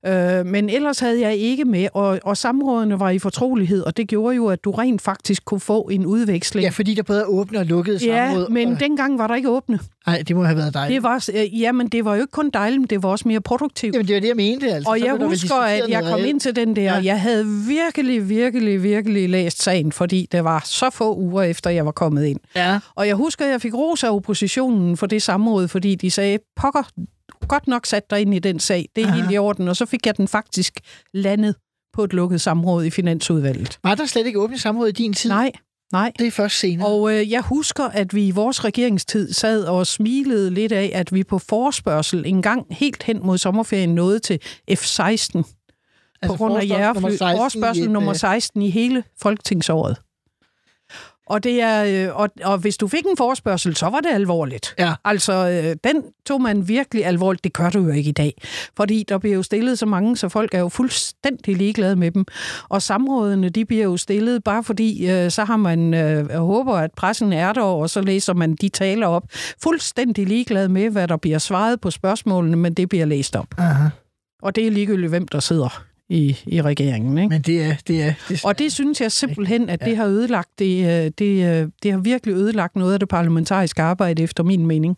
Øh, men ellers havde jeg ikke med, og, og samrådene var i fortrolighed, og det gjorde jo, at du rent faktisk kunne få en udveksling. Ja, fordi der både er åbne og lukkede Ja, samråd. men og... dengang var der ikke åbne. Ej, det må have været dejligt. Det var, øh, jamen, det var jo ikke kun dejligt, men det var også mere produktivt. Jamen, det var det, jeg mente. Altså. Og Så jeg husker, at jeg kom ind til den der, Ja. ja. jeg havde virkelig, virkelig, virkelig læst sagen, fordi det var så få uger efter, jeg var kommet ind. Ja. Og jeg husker, at jeg fik ros af oppositionen for det samråd, fordi de sagde, pokker, godt nok sat dig ind i den sag, det er Aha. helt i orden. Og så fik jeg den faktisk landet på et lukket samråd i Finansudvalget. Var der slet ikke åbne samråd i din tid? Nej, nej. Det er først senere. Og øh, jeg husker, at vi i vores regeringstid sad og smilede lidt af, at vi på forspørgsel en gang helt hen mod sommerferien nåede til F-16 altså, på grund af forespørgsel nummer jærefly. 16 i Forspørgsel nummer øh, 16 i hele folketingsåret. Og, det er, øh, og, og hvis du fik en forspørgsel, så var det alvorligt. Ja. Altså, øh, den tog man virkelig alvorligt. Det gør du jo ikke i dag. Fordi der bliver jo stillet så mange, så folk er jo fuldstændig ligeglade med dem. Og samrådene, de bliver jo stillet bare fordi, øh, så har man, øh, håber, at pressen er der, og så læser man de taler op. Fuldstændig ligeglad med, hvad der bliver svaret på spørgsmålene, men det bliver læst op. Aha. Og det er ligegyldigt, hvem der sidder i, i regeringen. Ikke? Men det er... Det er, det Og det synes jeg simpelthen, at det har ødelagt det, øh, det, øh, det har virkelig ødelagt noget af det parlamentariske arbejde, efter min mening.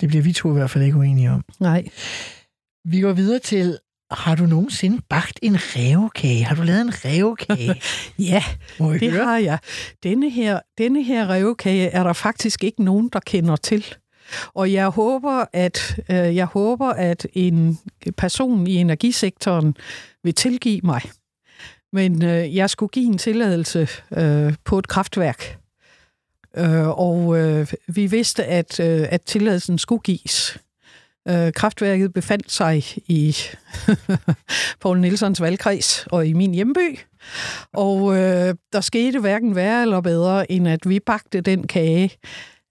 det bliver vi to i hvert fald ikke uenige om. Nej. Vi går videre til... Har du nogensinde bagt en revkage? Har du lavet en revkage? Ja, det høre? har jeg. Denne her, denne her revkage er der faktisk ikke nogen, der kender til. Og jeg håber, at øh, jeg håber, at en person i energisektoren vil tilgive mig. Men øh, jeg skulle give en tilladelse øh, på et kraftværk. Øh, og øh, vi vidste, at, øh, at tilladelsen skulle gives. Øh, kraftværket befandt sig i Poul Nielsons valgkreds og i min hjemby. Og øh, der skete hverken værre eller bedre, end at vi bagte den kage,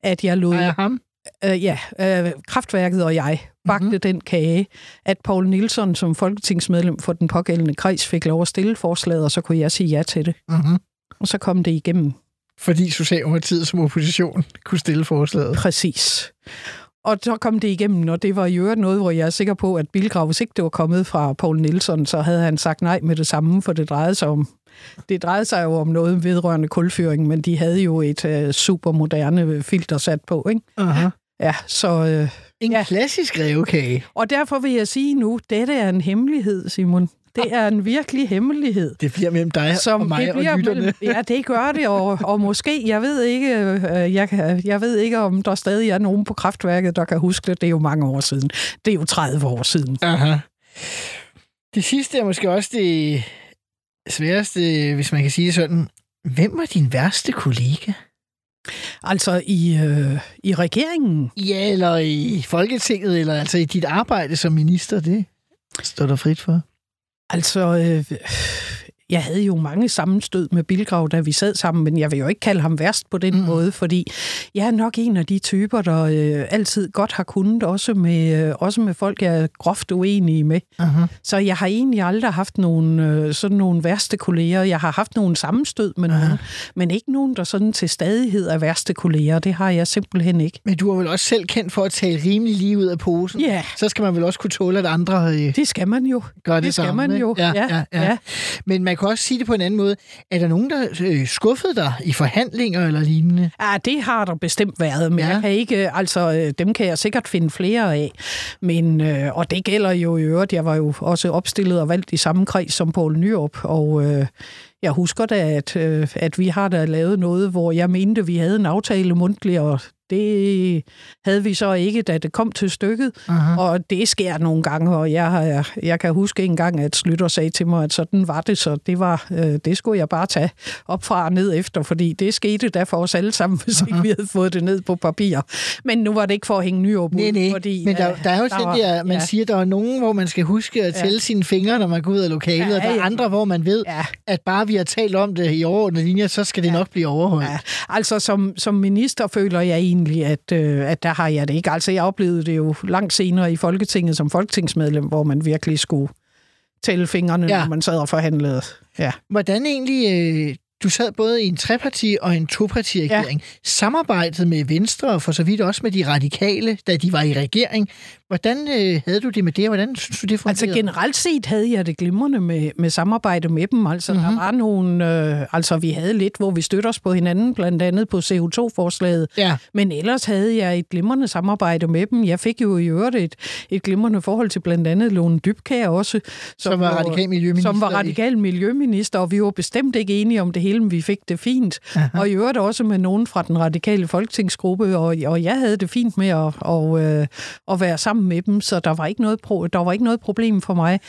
at jeg lod, Ej, ham? Øh, ja, øh, kraftværket og jeg bagte mm-hmm. den kage, at Paul Nielsen som folketingsmedlem for den pågældende kreds fik lov at stille forslaget, og så kunne jeg sige ja til det. Mm-hmm. Og så kom det igennem. Fordi Socialdemokratiet som opposition kunne stille forslaget. Præcis. Og så kom det igennem, og det var i øvrigt noget, hvor jeg er sikker på, at Bilgrav, hvis ikke det var kommet fra Paul Nielsen, så havde han sagt nej med det samme, for det drejede sig om det drejede sig jo om noget vedrørende kulfyring, men de havde jo et uh, supermoderne filter sat på, ikke? Aha. Ja, så... Uh, En ja. klassisk revkage. Og derfor vil jeg sige nu, dette er en hemmelighed, Simon. Det er en virkelig hemmelighed. Det bliver mellem dig og mig det og bliver lytterne. mellem- Ja, det gør det, og, og måske, jeg ved ikke, øh, jeg, jeg ved ikke, om der stadig er nogen på kraftværket, der kan huske det. Det er jo mange år siden. Det er jo 30 år siden. Aha. Det sidste er måske også det sværeste, hvis man kan sige det sådan. Hvem var din værste kollega? Altså i, øh, i regeringen. Ja, eller i Folketinget, eller altså i dit arbejde som minister, det står der frit for. Altså, øh, jeg havde jo mange sammenstød med Bilgrav, da vi sad sammen, men jeg vil jo ikke kalde ham værst på den mm. måde, fordi jeg er nok en af de typer, der øh, altid godt har kunnet, også med, øh, også med folk, jeg er groft uenige med. Aha. Så jeg har egentlig aldrig haft nogen, øh, sådan nogle værste kolleger. Jeg har haft nogle sammenstød med nogen, men ikke nogen, der sådan til stadighed er værste kolleger. Det har jeg simpelthen ikke. Men du er vel også selv kendt for at tale rimelig lige ud af posen. Ja. Så skal man vel også kunne tåle, at andre øh, Det skal man jo. gør det, det skal samme. man ikke? jo. Ja, ja, ja. ja. Men man kan også sige det på en anden måde. Er der nogen, der øh, skuffede dig i forhandlinger eller lignende? Ja, det har der bestemt været, men Ja. jeg kan ikke, altså, øh, dem kan jeg sikkert finde flere af. Men, øh, og det gælder jo i øvrigt, jeg var jo også opstillet og valgt i samme kreds som Poul Nyrup, og øh, jeg husker da, at, øh, at vi har da lavet noget, hvor jeg mente, vi havde en aftale mundtlig, og det havde vi så ikke, da det kom til stykket. Aha. Og det sker nogle gange, og jeg, har, jeg kan huske en gang, at Slytter sagde til mig, at sådan var det, så det, var, øh, det skulle jeg bare tage op fra og ned efter, fordi det skete da for os alle sammen, hvis ikke vi havde fået det ned på papir. Men nu var det ikke for at hænge ny op Nej, nej. fordi... Men der, øh, der er jo sådan var- der, man ja. siger, der er nogen, hvor man skal huske at tælle sine fingre, når man går ud af lokalet, Ja, og der er ja. andre, hvor man ved, Ja. at bare vi har talt om det i overordnede linjer, så skal det nok blive overholdt. Ja, altså som, som minister føler jeg egentlig, at, øh, at der har jeg det ikke. Altså jeg oplevede det jo langt senere i Folketinget som folketingsmedlem, hvor man virkelig skulle tælle fingrene, ja. når man sad og forhandlede. Ja. Hvordan egentlig... Øh, du sad både i en treparti- og en toparti-regering. Ja. Samarbejdet med Venstre, og for så vidt også med de radikale, da de var i regering. Hvordan øh, havde du det med det, og hvordan synes du, det fungerede? Altså generelt set havde jeg det glimrende med, med samarbejde med dem. Altså mm-hmm. der var nogle, øh, altså vi havde lidt, hvor vi støtter os på hinanden, blandt andet på CO2-forslaget. Ja. Men ellers havde jeg et glimrende samarbejde med dem. Jeg fik jo i øvrigt et, et glimrende forhold til blandt andet Lone Dybkær også. Som var radikal miljøminister Som var radikal miljøminister, og vi var bestemt ikke enige om det hele, men vi fik det fint. Aha. Og i øvrigt også med nogen fra den radikale folketingsgruppe, og, og jeg havde det fint med at, og, øh, at være sammen med dem, så der var ikke noget, pro, der var ikke noget problem for mig.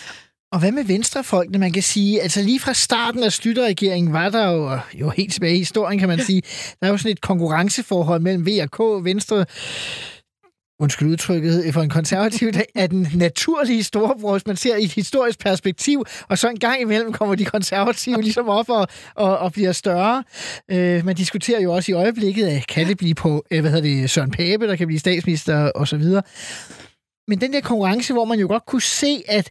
Og hvad med venstrefolkene, man kan sige? Altså lige fra starten af Slytterregeringen var der jo, jo helt tilbage i historien, kan man sige, der er jo sådan et konkurrenceforhold mellem V og K, Venstre, undskyld udtrykket, for en konservativ, der er den naturlige storebror, hvis man ser i et historisk perspektiv, og så en gang imellem kommer de konservative ligesom op og, og, og bliver større. Øh, man diskuterer jo også i øjeblikket, at kan det blive på, øh, hvad hedder det, Søren Pape, der kan blive statsminister og så videre. Men den der konkurrence, hvor man jo godt kunne se, at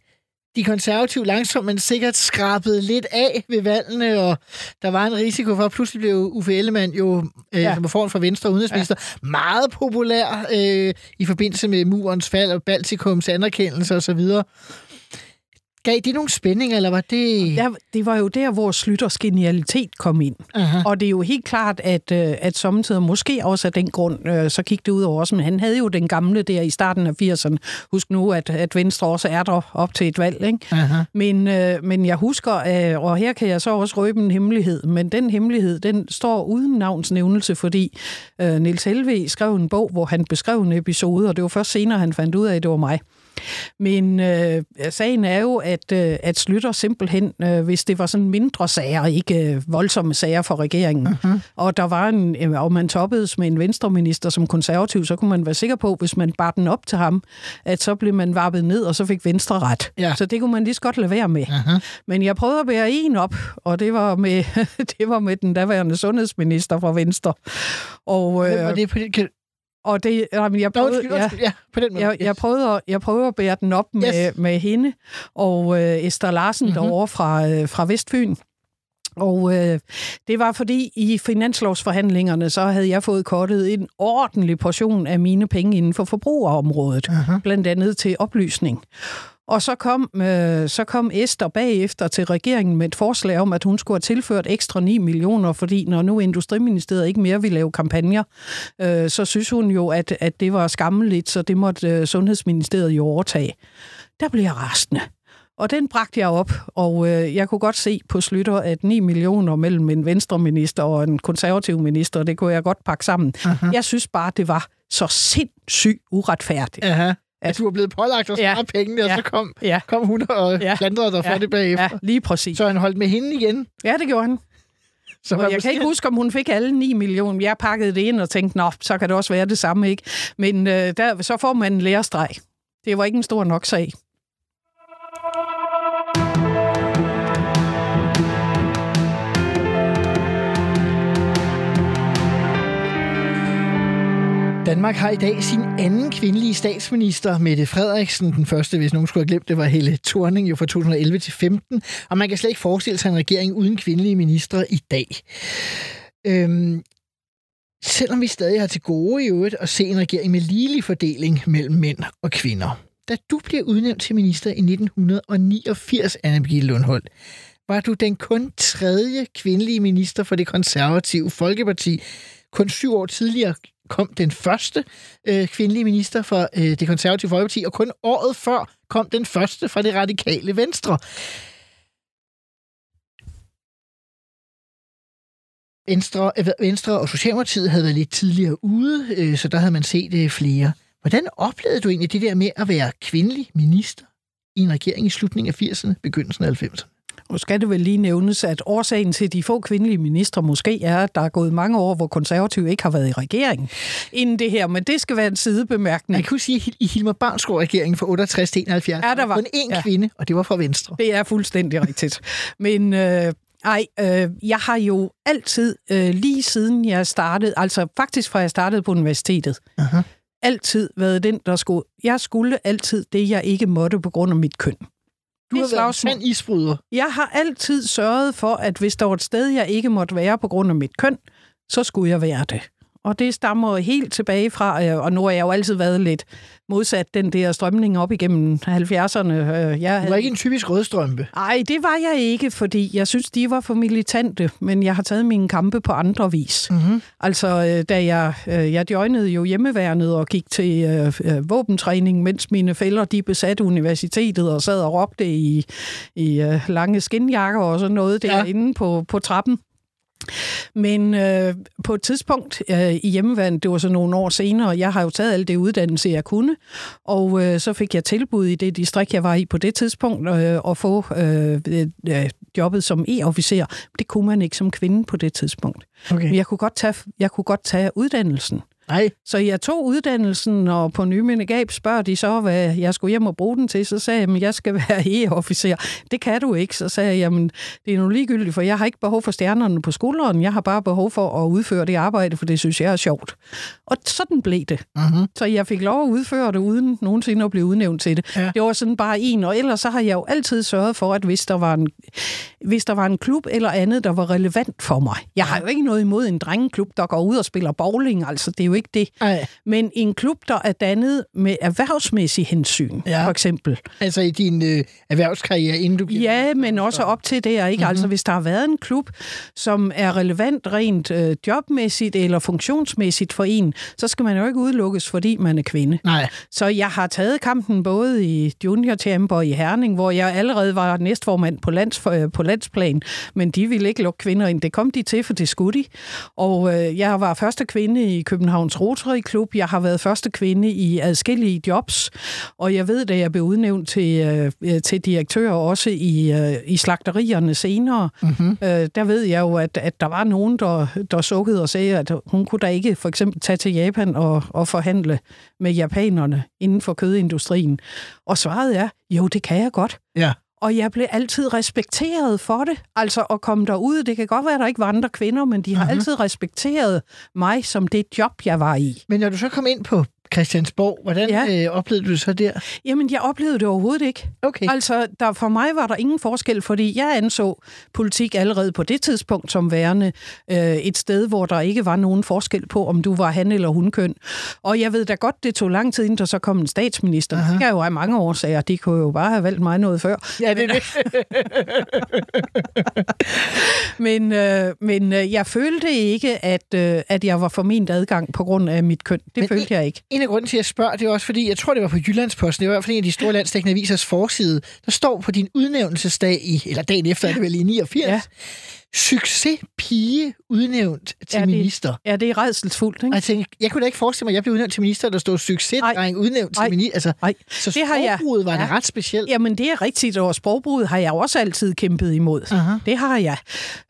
de konservative langsomt, men sikkert skrabede lidt af ved valgene, og der var en risiko for, at pludselig blev Uffe Ellemann jo, øh, Ja. som var foran for Venstre udenrigsminister, ja. meget populær øh, i forbindelse med murens fald og Baltikums anerkendelse osv. Gav det nogle spændinger, eller var det... Der, det var jo der, hvor Slytters genialitet kom ind. Aha. Og det er jo helt klart, at, øh, at samtidig måske også af den grund, øh, så gik det ud over os. Men han havde jo den gamle der i starten af 80'erne. Husk nu, at, at Venstre også er der op til et valg. Ikke? Aha. Men, øh, men jeg husker, og her kan jeg så også røbe en hemmelighed, men den hemmelighed, den står uden navnsnævnelse, fordi Nils Helve skrev en bog, hvor han beskrev en episode, og det var først senere, han fandt ud af, at det var mig. Men øh, sagen er jo, at, øh, at Slytter simpelthen, øh, hvis det var sådan mindre sager, ikke øh, voldsomme sager for regeringen, uh-huh. og der var en, øh, og man toppedes med en venstreminister som konservativ, så kunne man være sikker på, hvis man bar den op til ham, at så blev man varpet ned, og så fik Venstre ret. Ja. Så det kunne man lige så godt lade være med. Aha. Men jeg prøvede at bære en op, og det var med, det var med den daværende sundhedsminister fra Venstre. Og, Hvem var øh, det på? Kan... Og det, jamen, jeg prøvede, undskyld, undskyld. Ja, på den måde. jeg, jeg, prøvede at, jeg prøvede at bære den op med, Yes. med hende og øh, Esther Larsen Mhm. mm-hmm. derovre fra, øh, fra Vestfyn. Og øh, det var fordi i finanslovsforhandlingerne, så havde jeg fået kortet en ordentlig portion af mine penge inden for forbrugerområdet, Aha. blandt andet til oplysning. Og så kom, øh, så kom Esther bagefter til regeringen med et forslag om, at hun skulle have tilført ekstra 9 millioner, fordi når nu Industriministeriet ikke mere vil lave kampagner, øh, så synes hun jo, at, at det var skammeligt, så det måtte øh, Sundhedsministeriet jo overtage. Der blev jeg rasende. Og den bragte jeg op, og øh, jeg kunne godt se på Slytter, at 9 millioner mellem en venstreminister og en konservativ minister, det kunne jeg godt pakke sammen. Aha. Jeg synes bare, det var så sindssygt uretfærdigt. Aha. At du var blevet pålagt at spare Ja. pengene, og Ja. så kom, Ja. kom hun og Ja. klandrede dig for Ja. det bagefter. Ja, lige præcis. Så han holdt med hende igen. Ja, det gjorde han. Så Og jeg kan ikke huske, om hun fik alle 9 millioner. Jeg pakkede det ind og tænkte, nå, så kan det også være det samme, ikke? Men øh, der, så får man en lærestreg. Det var ikke en stor nok sag. Danmark har i dag sin anden kvindelige statsminister, Mette Frederiksen. Den første, hvis nogen skulle have glemt det, var Helle Thorning jo fra 2011 til 15. Og man kan slet ikke forestille sig en regering uden kvindelige ministre i dag. Øhm, selvom vi stadig har til gode i øvrigt at se en regering med ligelig fordeling mellem mænd og kvinder. Da du bliver udnævnt til minister i 1989, Anne-Birgitte Lundholt, var du den kun tredje kvindelige minister for det konservative Folkeparti. Kun syv år tidligere kom den første øh, kvindelige minister for øh, det konservative Folkeparti, og kun året før kom den første fra det radikale Venstre. Venstre, øh, Venstre og Socialdemokratiet havde været lidt tidligere ude, øh, så der havde man set øh, flere. Hvordan oplevede du egentlig det der med at være kvindelig minister i en regering i slutningen af 80'erne, begyndelsen af 90'erne? Nu skal det vel lige nævnes, at årsagen til de få kvindelige ministre måske er, at der er gået mange år, hvor konservative ikke har været i regering inden det her, men det skal være en sidebemærkning. Jeg kunne sige, at i Hilmar Barnsgaard regeringen fra 68 til 71, Ja, der var- kun én ja. kvinde, og det var fra Venstre. Det er fuldstændig rigtigt. Men øh, ej, øh, jeg har jo altid, øh, lige siden jeg startede, altså faktisk fra jeg startede på universitetet, Aha. altid været den, der skulle... Jeg skulle altid det, jeg ikke måtte på grund af mit køn. Du Det har været en isbryder. Jeg har altid sørget for, at hvis der var et sted, jeg ikke måtte være på grund af mit køn, så skulle jeg være det. Og det stammer helt tilbage fra, øh, og nu har jeg jo altid været lidt modsat den der strømning op igennem 70'erne. Øh, Jeg Du var ikke en typisk rødstrømpe. Nej, det var jeg ikke, fordi jeg synes, de var for militante, men jeg har taget mine kampe på andre vis. Mm-hmm. Altså, øh, da jeg, øh, jeg joinede jo hjemmeværnet og gik til øh, våbentræning, mens mine fælder de besatte universitetet og sad og råbte i, i øh, lange skinjakker og sådan noget Ja. derinde på, på trappen. Men øh, på et tidspunkt øh, i hjemmeværnet, det var så nogle år senere, jeg har jo taget alt det uddannelse, jeg kunne, og øh, så fik jeg tilbud i det distrikt, jeg var i på det tidspunkt, øh, at få øh, øh, jobbet som e-officer. Det kunne man ikke som kvinde på det tidspunkt. Okay. Men jeg kunne godt tage, jeg kunne godt tage uddannelsen. Nej, Så jeg tog uddannelsen, og på Nymindegab spørger de så, hvad jeg skulle hjem og bruge den til. Så sagde jeg, at jeg skal være e-officer. Det kan du ikke. Så sagde jeg, jamen det er nu ligegyldigt, for jeg har ikke behov for stjernerne på skulderen. Jeg har bare behov for at udføre det arbejde, for det synes jeg er sjovt. Og sådan blev det. mm-hmm. Så jeg fik lov at udføre det, uden nogensinde at blive udnævnt til det. Ja. Det var sådan bare en, og ellers så har jeg jo altid sørget for, at hvis der, var en, hvis der var en klub eller andet, der var relevant for mig. Jeg har jo ikke noget imod en drengeklub, der går ud og spiller bowling, altså det er jo ikke det. Ej, Men en klub, der er dannet med erhvervsmæssig hensyn, Ja. for eksempel. altså i din øh, erhvervskarriere, inden du bliver... Ja, men også op til det, ikke? Mhm. Mm-hmm. Altså, hvis der har været en klub, som er relevant rent øh, jobmæssigt eller funktionsmæssigt for en, så skal man jo ikke udelukkes, fordi man er kvinde. Nej, Så jeg har taget kampen både i Junior og i Herning, hvor jeg allerede var næstformand på, lands, øh, på landsplan, men de ville ikke lukke kvinder ind. Det kom de til, for det skulle de. Og øh, jeg var første kvinde i Københavns Rotary Klub. Jeg har været første kvinde i adskillige jobs, og jeg ved, da jeg blev udnævnt til, øh, til direktør også i, øh, i slagterierne senere, mm-hmm. Øh, der ved jeg jo, at, at der var nogen, der, der sukkede og sagde, at hun kunne da ikke for eksempel tage til Japan og, og forhandle med japanerne inden for kødindustrien. Og svaret er, jo, det kan jeg godt. ja. Og jeg blev altid respekteret for det. Altså at komme derud, det kan godt være, at der ikke var andre kvinder, men de har Mhm. altid respekteret mig som det job, jeg var i. Men når du så kom ind på Christiansborg, hvordan Ja. øh, oplevede du så der? Jamen, jeg oplevede det overhovedet ikke. Okay. Altså, der, for mig var der ingen forskel, fordi jeg anså politik allerede på det tidspunkt som værende øh, et sted, hvor der ikke var nogen forskel på, om du var han eller hunkøn. Og jeg ved da godt, det tog lang tid, inden der så kom en statsminister. Aha. Det kan jo have mange årsager. De kunne jo bare have valgt mig noget før. Ja, det er det. Men, øh, men øh, jeg følte ikke, at, øh, at jeg var forment adgang på grund af mit køn. Det men følte jeg ikke. En af grunden til, at jeg spørger, det er også fordi, jeg tror, det var på Jyllandsposten, det var i hvert fald en af de store landstækkende avisers forside, der står på din udnævnelsesdag, i, eller dagen efter er det vel i 89, ja. Succespige udnævnt til Ja, det- minister. Ja, det er redselsfuldt, Og ikke? jeg tænkte, jeg kunne da ikke forestille mig, at jeg blev udnævnt til minister, der stod succesdreng udnævnt til Ej. minister. Altså, Nej, så det har jeg- sprogbruget var ja. det ret specielt. Jamen, det er rigtigt, og sprogbrud har jeg også altid kæmpet imod. Aha. Det har jeg.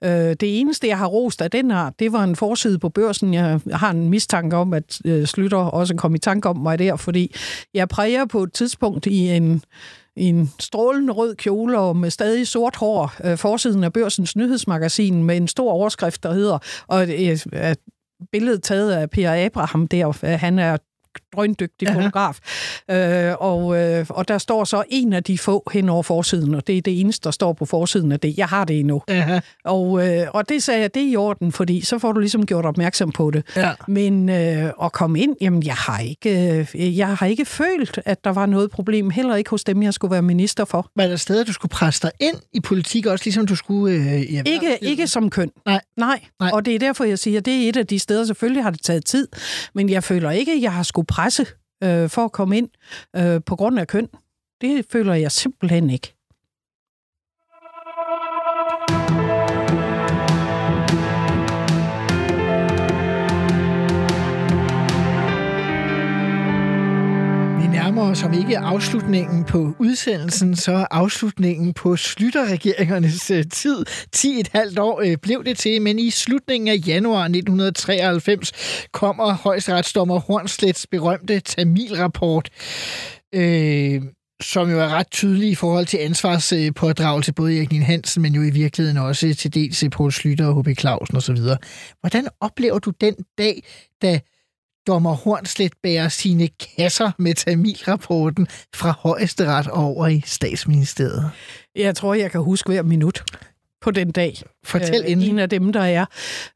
Øh, det eneste, jeg har rost af den her, det var en forside på børsen. Jeg har en mistanke om, at øh, Slytter også kom i tanke om mig der, fordi jeg præger på et tidspunkt i en i en strålende rød kjole og med stadig sort hår, øh, forsiden af børsens nyhedsmagasin med en stor overskrift, der hedder, og øh, billede billedet taget af Per Abraham der, øh, han er drøndygtig Aha. fotograf. Øh, og, øh, og der står så en af de få hen over forsiden, og det er det eneste, der står på forsiden af det. Jeg har det endnu. Aha. Og, øh, og det sagde jeg, det er i orden, fordi så får du ligesom gjort opmærksom på det. Ja. Men øh, at komme ind, jamen jeg har, ikke, øh, jeg har ikke følt, at der var noget problem, heller ikke hos dem, jeg skulle være minister for. Var der steder, du skulle presse dig ind i politik, også ligesom du skulle... Øh, i Ikke, ikke som køn. Nej. Nej. Nej. Og det er derfor, jeg siger, at det er et af de steder, selvfølgelig har det taget tid, men jeg føler ikke, at jeg har skulle presse øh, for at komme ind øh, på grund af køn. Det føler jeg simpelthen ikke. Nærmer os om ikke afslutningen på udsendelsen, så afslutningen på slutterregeringernes øh, tid. 10,5 år øh, blev det til, men i slutningen af januar 1993 kommer højesteretsdommer Hornslets berømte Tamil-rapport, øh, som jo er ret tydelig i forhold til ansvarspådragelse, både Erik Nien Hansen, men jo i virkeligheden også til dels Poul Slytter og H.P. Clausen osv. Hvordan oplever du den dag, da dommer Hornslet bærer sine kasser med Tamil-rapporten fra højesteret over i statsministeriet. Jeg tror, jeg kan huske hver minut på den dag. Fortæl øh, endelig. En af dem, der er.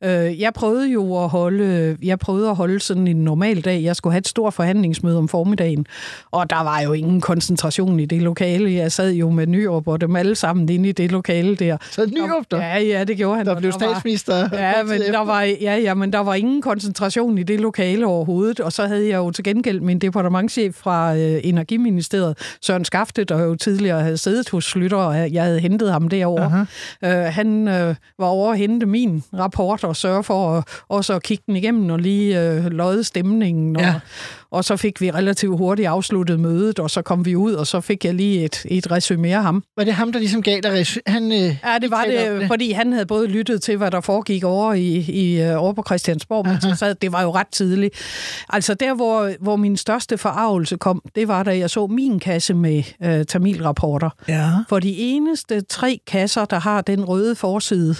Øh, jeg prøvede jo at holde, jeg prøvede at holde sådan en normal dag. Jeg skulle have et stort forhandlingsmøde om formiddagen, og der var jo ingen koncentration i det lokale. Jeg sad jo med Nyrup og dem alle sammen inde i det lokale der. Så Nyrup der, Ja, ja, det gjorde han. der blev var- statsminister. Ja, kort tid men der var, ja, ja, men der var ingen koncentration i det lokale overhovedet, og så havde jeg jo til gengæld min departementchef fra øh, Energiministeriet, Søren Skafte, der jo tidligere havde siddet hos Slytter, og jeg havde hentet ham derovre. Øh, Øh, han øh, var over at hente min rapport og sørge for at, også at kigge den igennem og lige øh, lodde stemningen. Og, Ja og så fik vi relativt hurtigt afsluttet mødet, og så kom vi ud, og så fik jeg lige et, et resumé af ham. Var det ham, der ligesom gav dig... resu- Han, øh, Ja, det var om det, fordi han havde både lyttet til, hvad der foregik over i, i øh, over på Christiansborg, men så sad, det var jo ret tidligt. Altså der, hvor, hvor min største forarvelse kom, det var, da jeg så min kasse med øh, Tamil-rapporter. Ja. For de eneste tre kasser, der har den røde forside,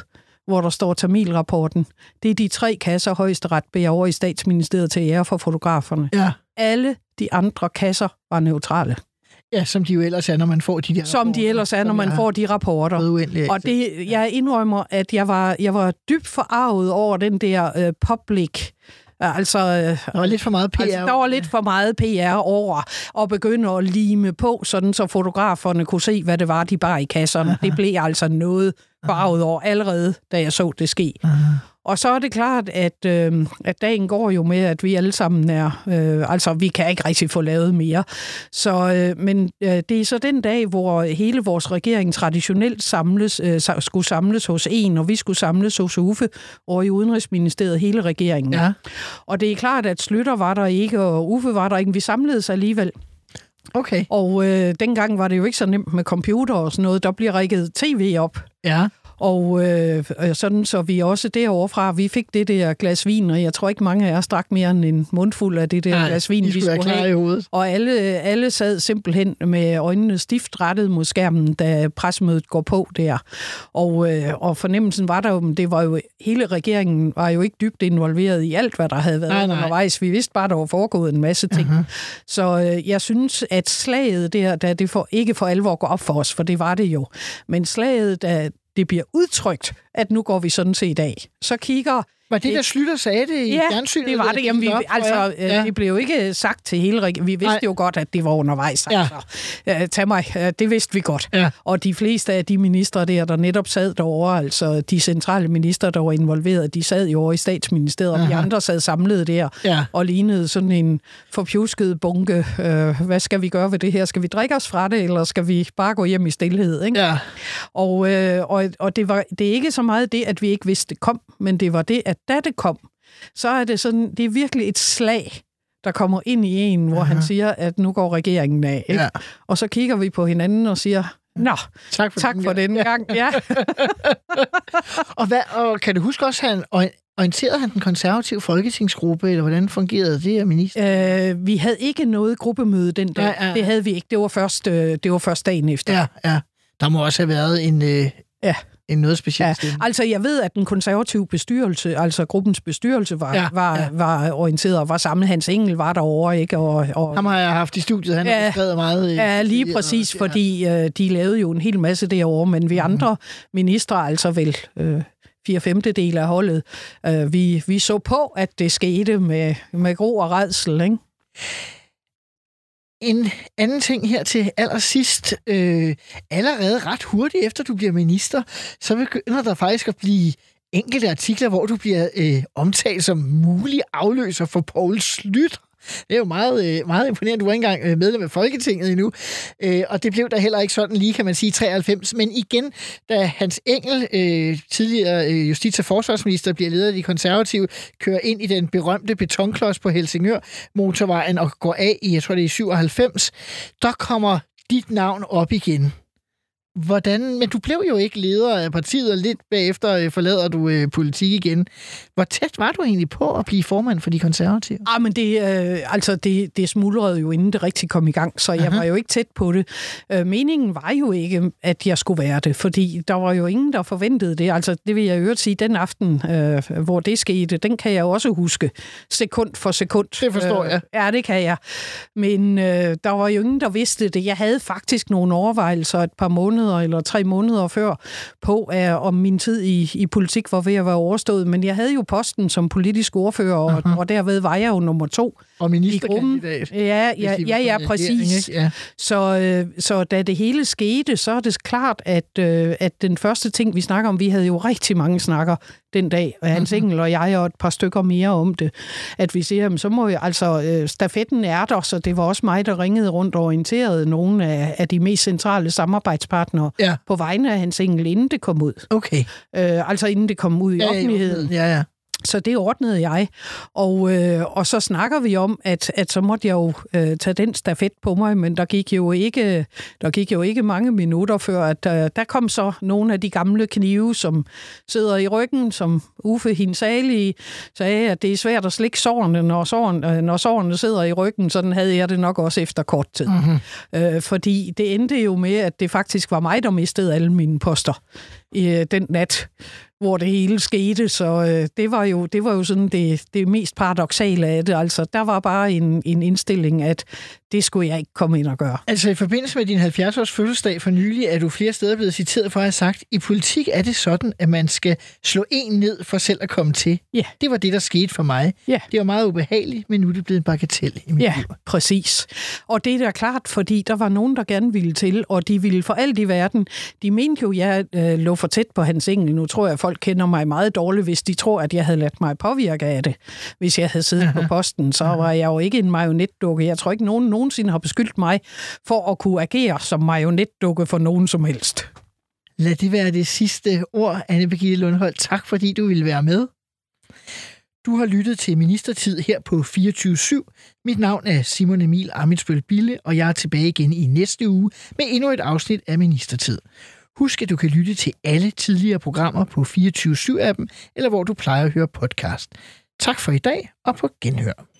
hvor der står Tamil-rapporten, det er de tre kasser, højesteret beder over i statsministeriet til ære for fotograferne. Ja. Alle de andre kasser var neutrale, ja, som de jo ellers er, når man får de der som de ellers er, når man får de rapporter. Og det, jeg indrømmer, at jeg var, jeg var dybt forarvet over den der øh, public Altså, øh, Der var lidt for meget PR. altså, der var lidt for meget PR over at begynde at lime på, sådan så fotograferne kunne se, hvad det var, de bar i kasserne. Det blev altså noget farvet over allerede, da jeg så det ske. Og så er det klart, at, øh, at dagen går jo med, at vi alle sammen er... Øh, altså, vi kan ikke rigtig få lavet mere. Så, øh, men øh, det er så den dag, hvor hele vores regering traditionelt samles, øh, skulle samles hos en, og vi skulle samles hos Uffe over i Udenrigsministeriet, hele regeringen. Ja. Og det er klart, at Slytter var der ikke, og Uffe var der ikke. Vi samledes alligevel. Okay. Og øh, dengang var det jo ikke så nemt med computer og sådan noget. Der bliver rækket tv op. Ja. Og øh, sådan så vi også derovre fra, vi fik det der glas vin, og jeg tror ikke mange af os drak mere end en mundfuld af det der Nej, glas vin, I vi skulle skulle have. i hovedet. Og alle, alle sad simpelthen med øjnene stift rettet mod skærmen, da pressemødet går på der. Og, øh, og fornemmelsen var der jo, det var jo, hele regeringen var jo ikke dybt involveret i alt, hvad der havde været Nej, nej. undervejs. Vi vidste bare, der var foregået en masse ting. Uh-huh. Så øh, jeg synes, at slaget der, da det for, ikke for alvor går op for os, for det var det jo, men slaget, da det bliver udtrykt, at nu går vi sådan set af, så kigger var det, der Slytter sagde det i Ja, fjernsynet? det var det. Jamen, vi, Op, altså, jeg. ja. det blev jo ikke sagt til hele regeringen. Vi vidste Nej. Jo godt, at det var undervejs. Ja. Altså. Ja, tag mig, Ja, det vidste vi godt. Ja. Og de fleste af de ministre der, der netop sad derovre, altså de centrale minister, der var involveret, de sad jo over i statsministeriet, og de andre sad samlet der Ja. og lignede sådan en forpjusket bunke. Øh, hvad skal vi gøre ved det her? Skal vi drikke os fra det, eller skal vi bare gå hjem i stillhed? Ikke? Ja. Og, øh, og, og det, var, det er ikke så meget det, at vi ikke vidste, det kom, men det var det, at da det kom, så er det sådan, det er virkelig et slag, der kommer ind i en, hvor han siger, at nu går regeringen af. Ikke? Ja. Og så kigger vi på hinanden og siger, Nå, Tak for, tak den for gang. den gang. Ja. Og, hvad, og kan du huske også, at han ori- orienterede han den konservative folketingsgruppe, eller hvordan fungerede det, at minister? øh, vi havde ikke noget gruppemøde den dag. Nej, ja. Det havde vi ikke. Det var først, øh, det var først dagen efter. Ja, ja. Der må også have været en, øh, Ja. En noget speciel Ja, stemme. altså jeg ved, at den konservative bestyrelse, altså gruppens bestyrelse, var, Ja, var, ja. var orienteret og var samlet. Hans Engel var derovre, ikke? Og, og, Ham har jeg haft i studiet. Han har Ja. skrevet meget. øh, Ja, lige præcis, Ja. fordi øh, de lavede jo en hel masse derovre, men Mhm. vi andre ministre, altså vel øh, fire femtedel af holdet, øh, vi, vi så på, at det skete med, med gro og redsel, ikke? En anden ting her til allersidst. Øh, allerede ret hurtigt efter du bliver minister, så begynder der faktisk at blive enkelte artikler, hvor du bliver øh, omtalt som mulig afløser for Poul Slytter. Det er jo meget, øh, meget imponerende. Du er ikke engang øh, medlem af Folketinget endnu. Øh, og det blev der heller ikke sådan lige, kan man sige, 93. Men igen, da Hans Engel, tidligere justits- og forsvarsminister, bliver leder af de konservative, kører ind i den berømte betonklods på Helsingør motorvejen og går af i, jeg tror det er 97, der kommer dit navn op igen. Hvordan, men du blev jo ikke leder af partiet, og lidt bagefter øh, forlader du øh, politik igen. Hvor tæt var du egentlig på at blive formand for de konservative? Ah, men det, øh, altså det, det smuldrede jo, inden det rigtig kom i gang, så jeg Aha. var jo ikke tæt på det. Øh, meningen var jo ikke, at jeg skulle være det, fordi der var jo ingen, der forventede det. Altså, det vil jeg øvrigt sige, den aften, øh, hvor det skete, den kan jeg også huske, sekund for sekund. Det forstår jeg. Øh, ja, det kan jeg. Men øh, der var jo ingen, der vidste det. Jeg havde faktisk nogle overvejelser et par måneder eller tre måneder før på, at, om min tid i, i politik var ved at være overstået. Men jeg havde jo posten som politisk ordfører, og, og derved var jeg jo nummer to Og i ministerkandidat. Ja, hvis ja, ja, ja regering, præcis. Ja. Så, øh, så da det hele skete, så er det klart, at, øh, at den første ting, vi snakker om, vi havde jo rigtig mange snakker den dag, og Hans Engel og jeg og et par stykker mere om det, at vi siger, jamen, så må jeg, altså, øh, stafetten er der, så det var også mig, der ringede rundt og orienterede nogle af, af de mest centrale samarbejdspartnere Ja. på vegne af Hans Engel, inden det kom ud. Okay. Øh, altså inden det kom ud i Ja, offentligheden. Ja, ja. Så det ordnede jeg. Og, øh, og så snakker vi om, at, at så måtte jeg jo øh, tage den stafet på mig, men der gik jo ikke, der gik jo ikke mange minutter før, at øh, der kom så nogle af de gamle knive, som sidder i ryggen, som Uffe Hinsalige sagde, at det er svært at slikke sårene, når sårene, øh, når sårene sidder i ryggen. Sådan havde jeg det nok også efter kort tid. Mm-hmm. Øh, fordi det endte jo med, at det faktisk var mig, der mistede alle mine poster i øh, den nat hvor det hele skete, så øh, det, var jo, det var jo sådan det, det mest paradoxale af det. Altså, der var bare en, en indstilling, at det skulle jeg ikke komme ind og gøre. Altså i forbindelse med din 70-års fødselsdag for nylig, er du flere steder blevet citeret for at have sagt, i politik er det sådan, at man skal slå en ned for selv at komme til. Ja. Det var det, der skete for mig. Ja. Det var meget ubehageligt, men nu er det blevet en bagatell i mit Ja, liv. præcis. Og det er da klart, fordi der var nogen, der gerne ville til, og de ville for alt i verden. De mente jo, jeg øh, lå for tæt på hans engel. Nu tror jeg, at folk kender mig meget dårligt, hvis de tror, at jeg havde ladt mig påvirke af det. Hvis jeg havde siddet på posten, så var jeg jo ikke en marionetdukke. Jeg tror ikke, nogen nogensinde har beskyldt mig for at kunne agere som marionetdukke for nogen som helst. Lad det være det sidste ord, Anne Birgitte Lundholt. Tak, fordi du ville være med. Du har lyttet til Ministertid her på 24-7. Mit navn er Simon Emil Amitsbøl Bille, og jeg er tilbage igen i næste uge med endnu et afsnit af Ministertid. Husk, at du kan lytte til alle tidligere programmer på 24-7-appen, eller hvor du plejer at høre podcast. Tak for i dag, og på genhør.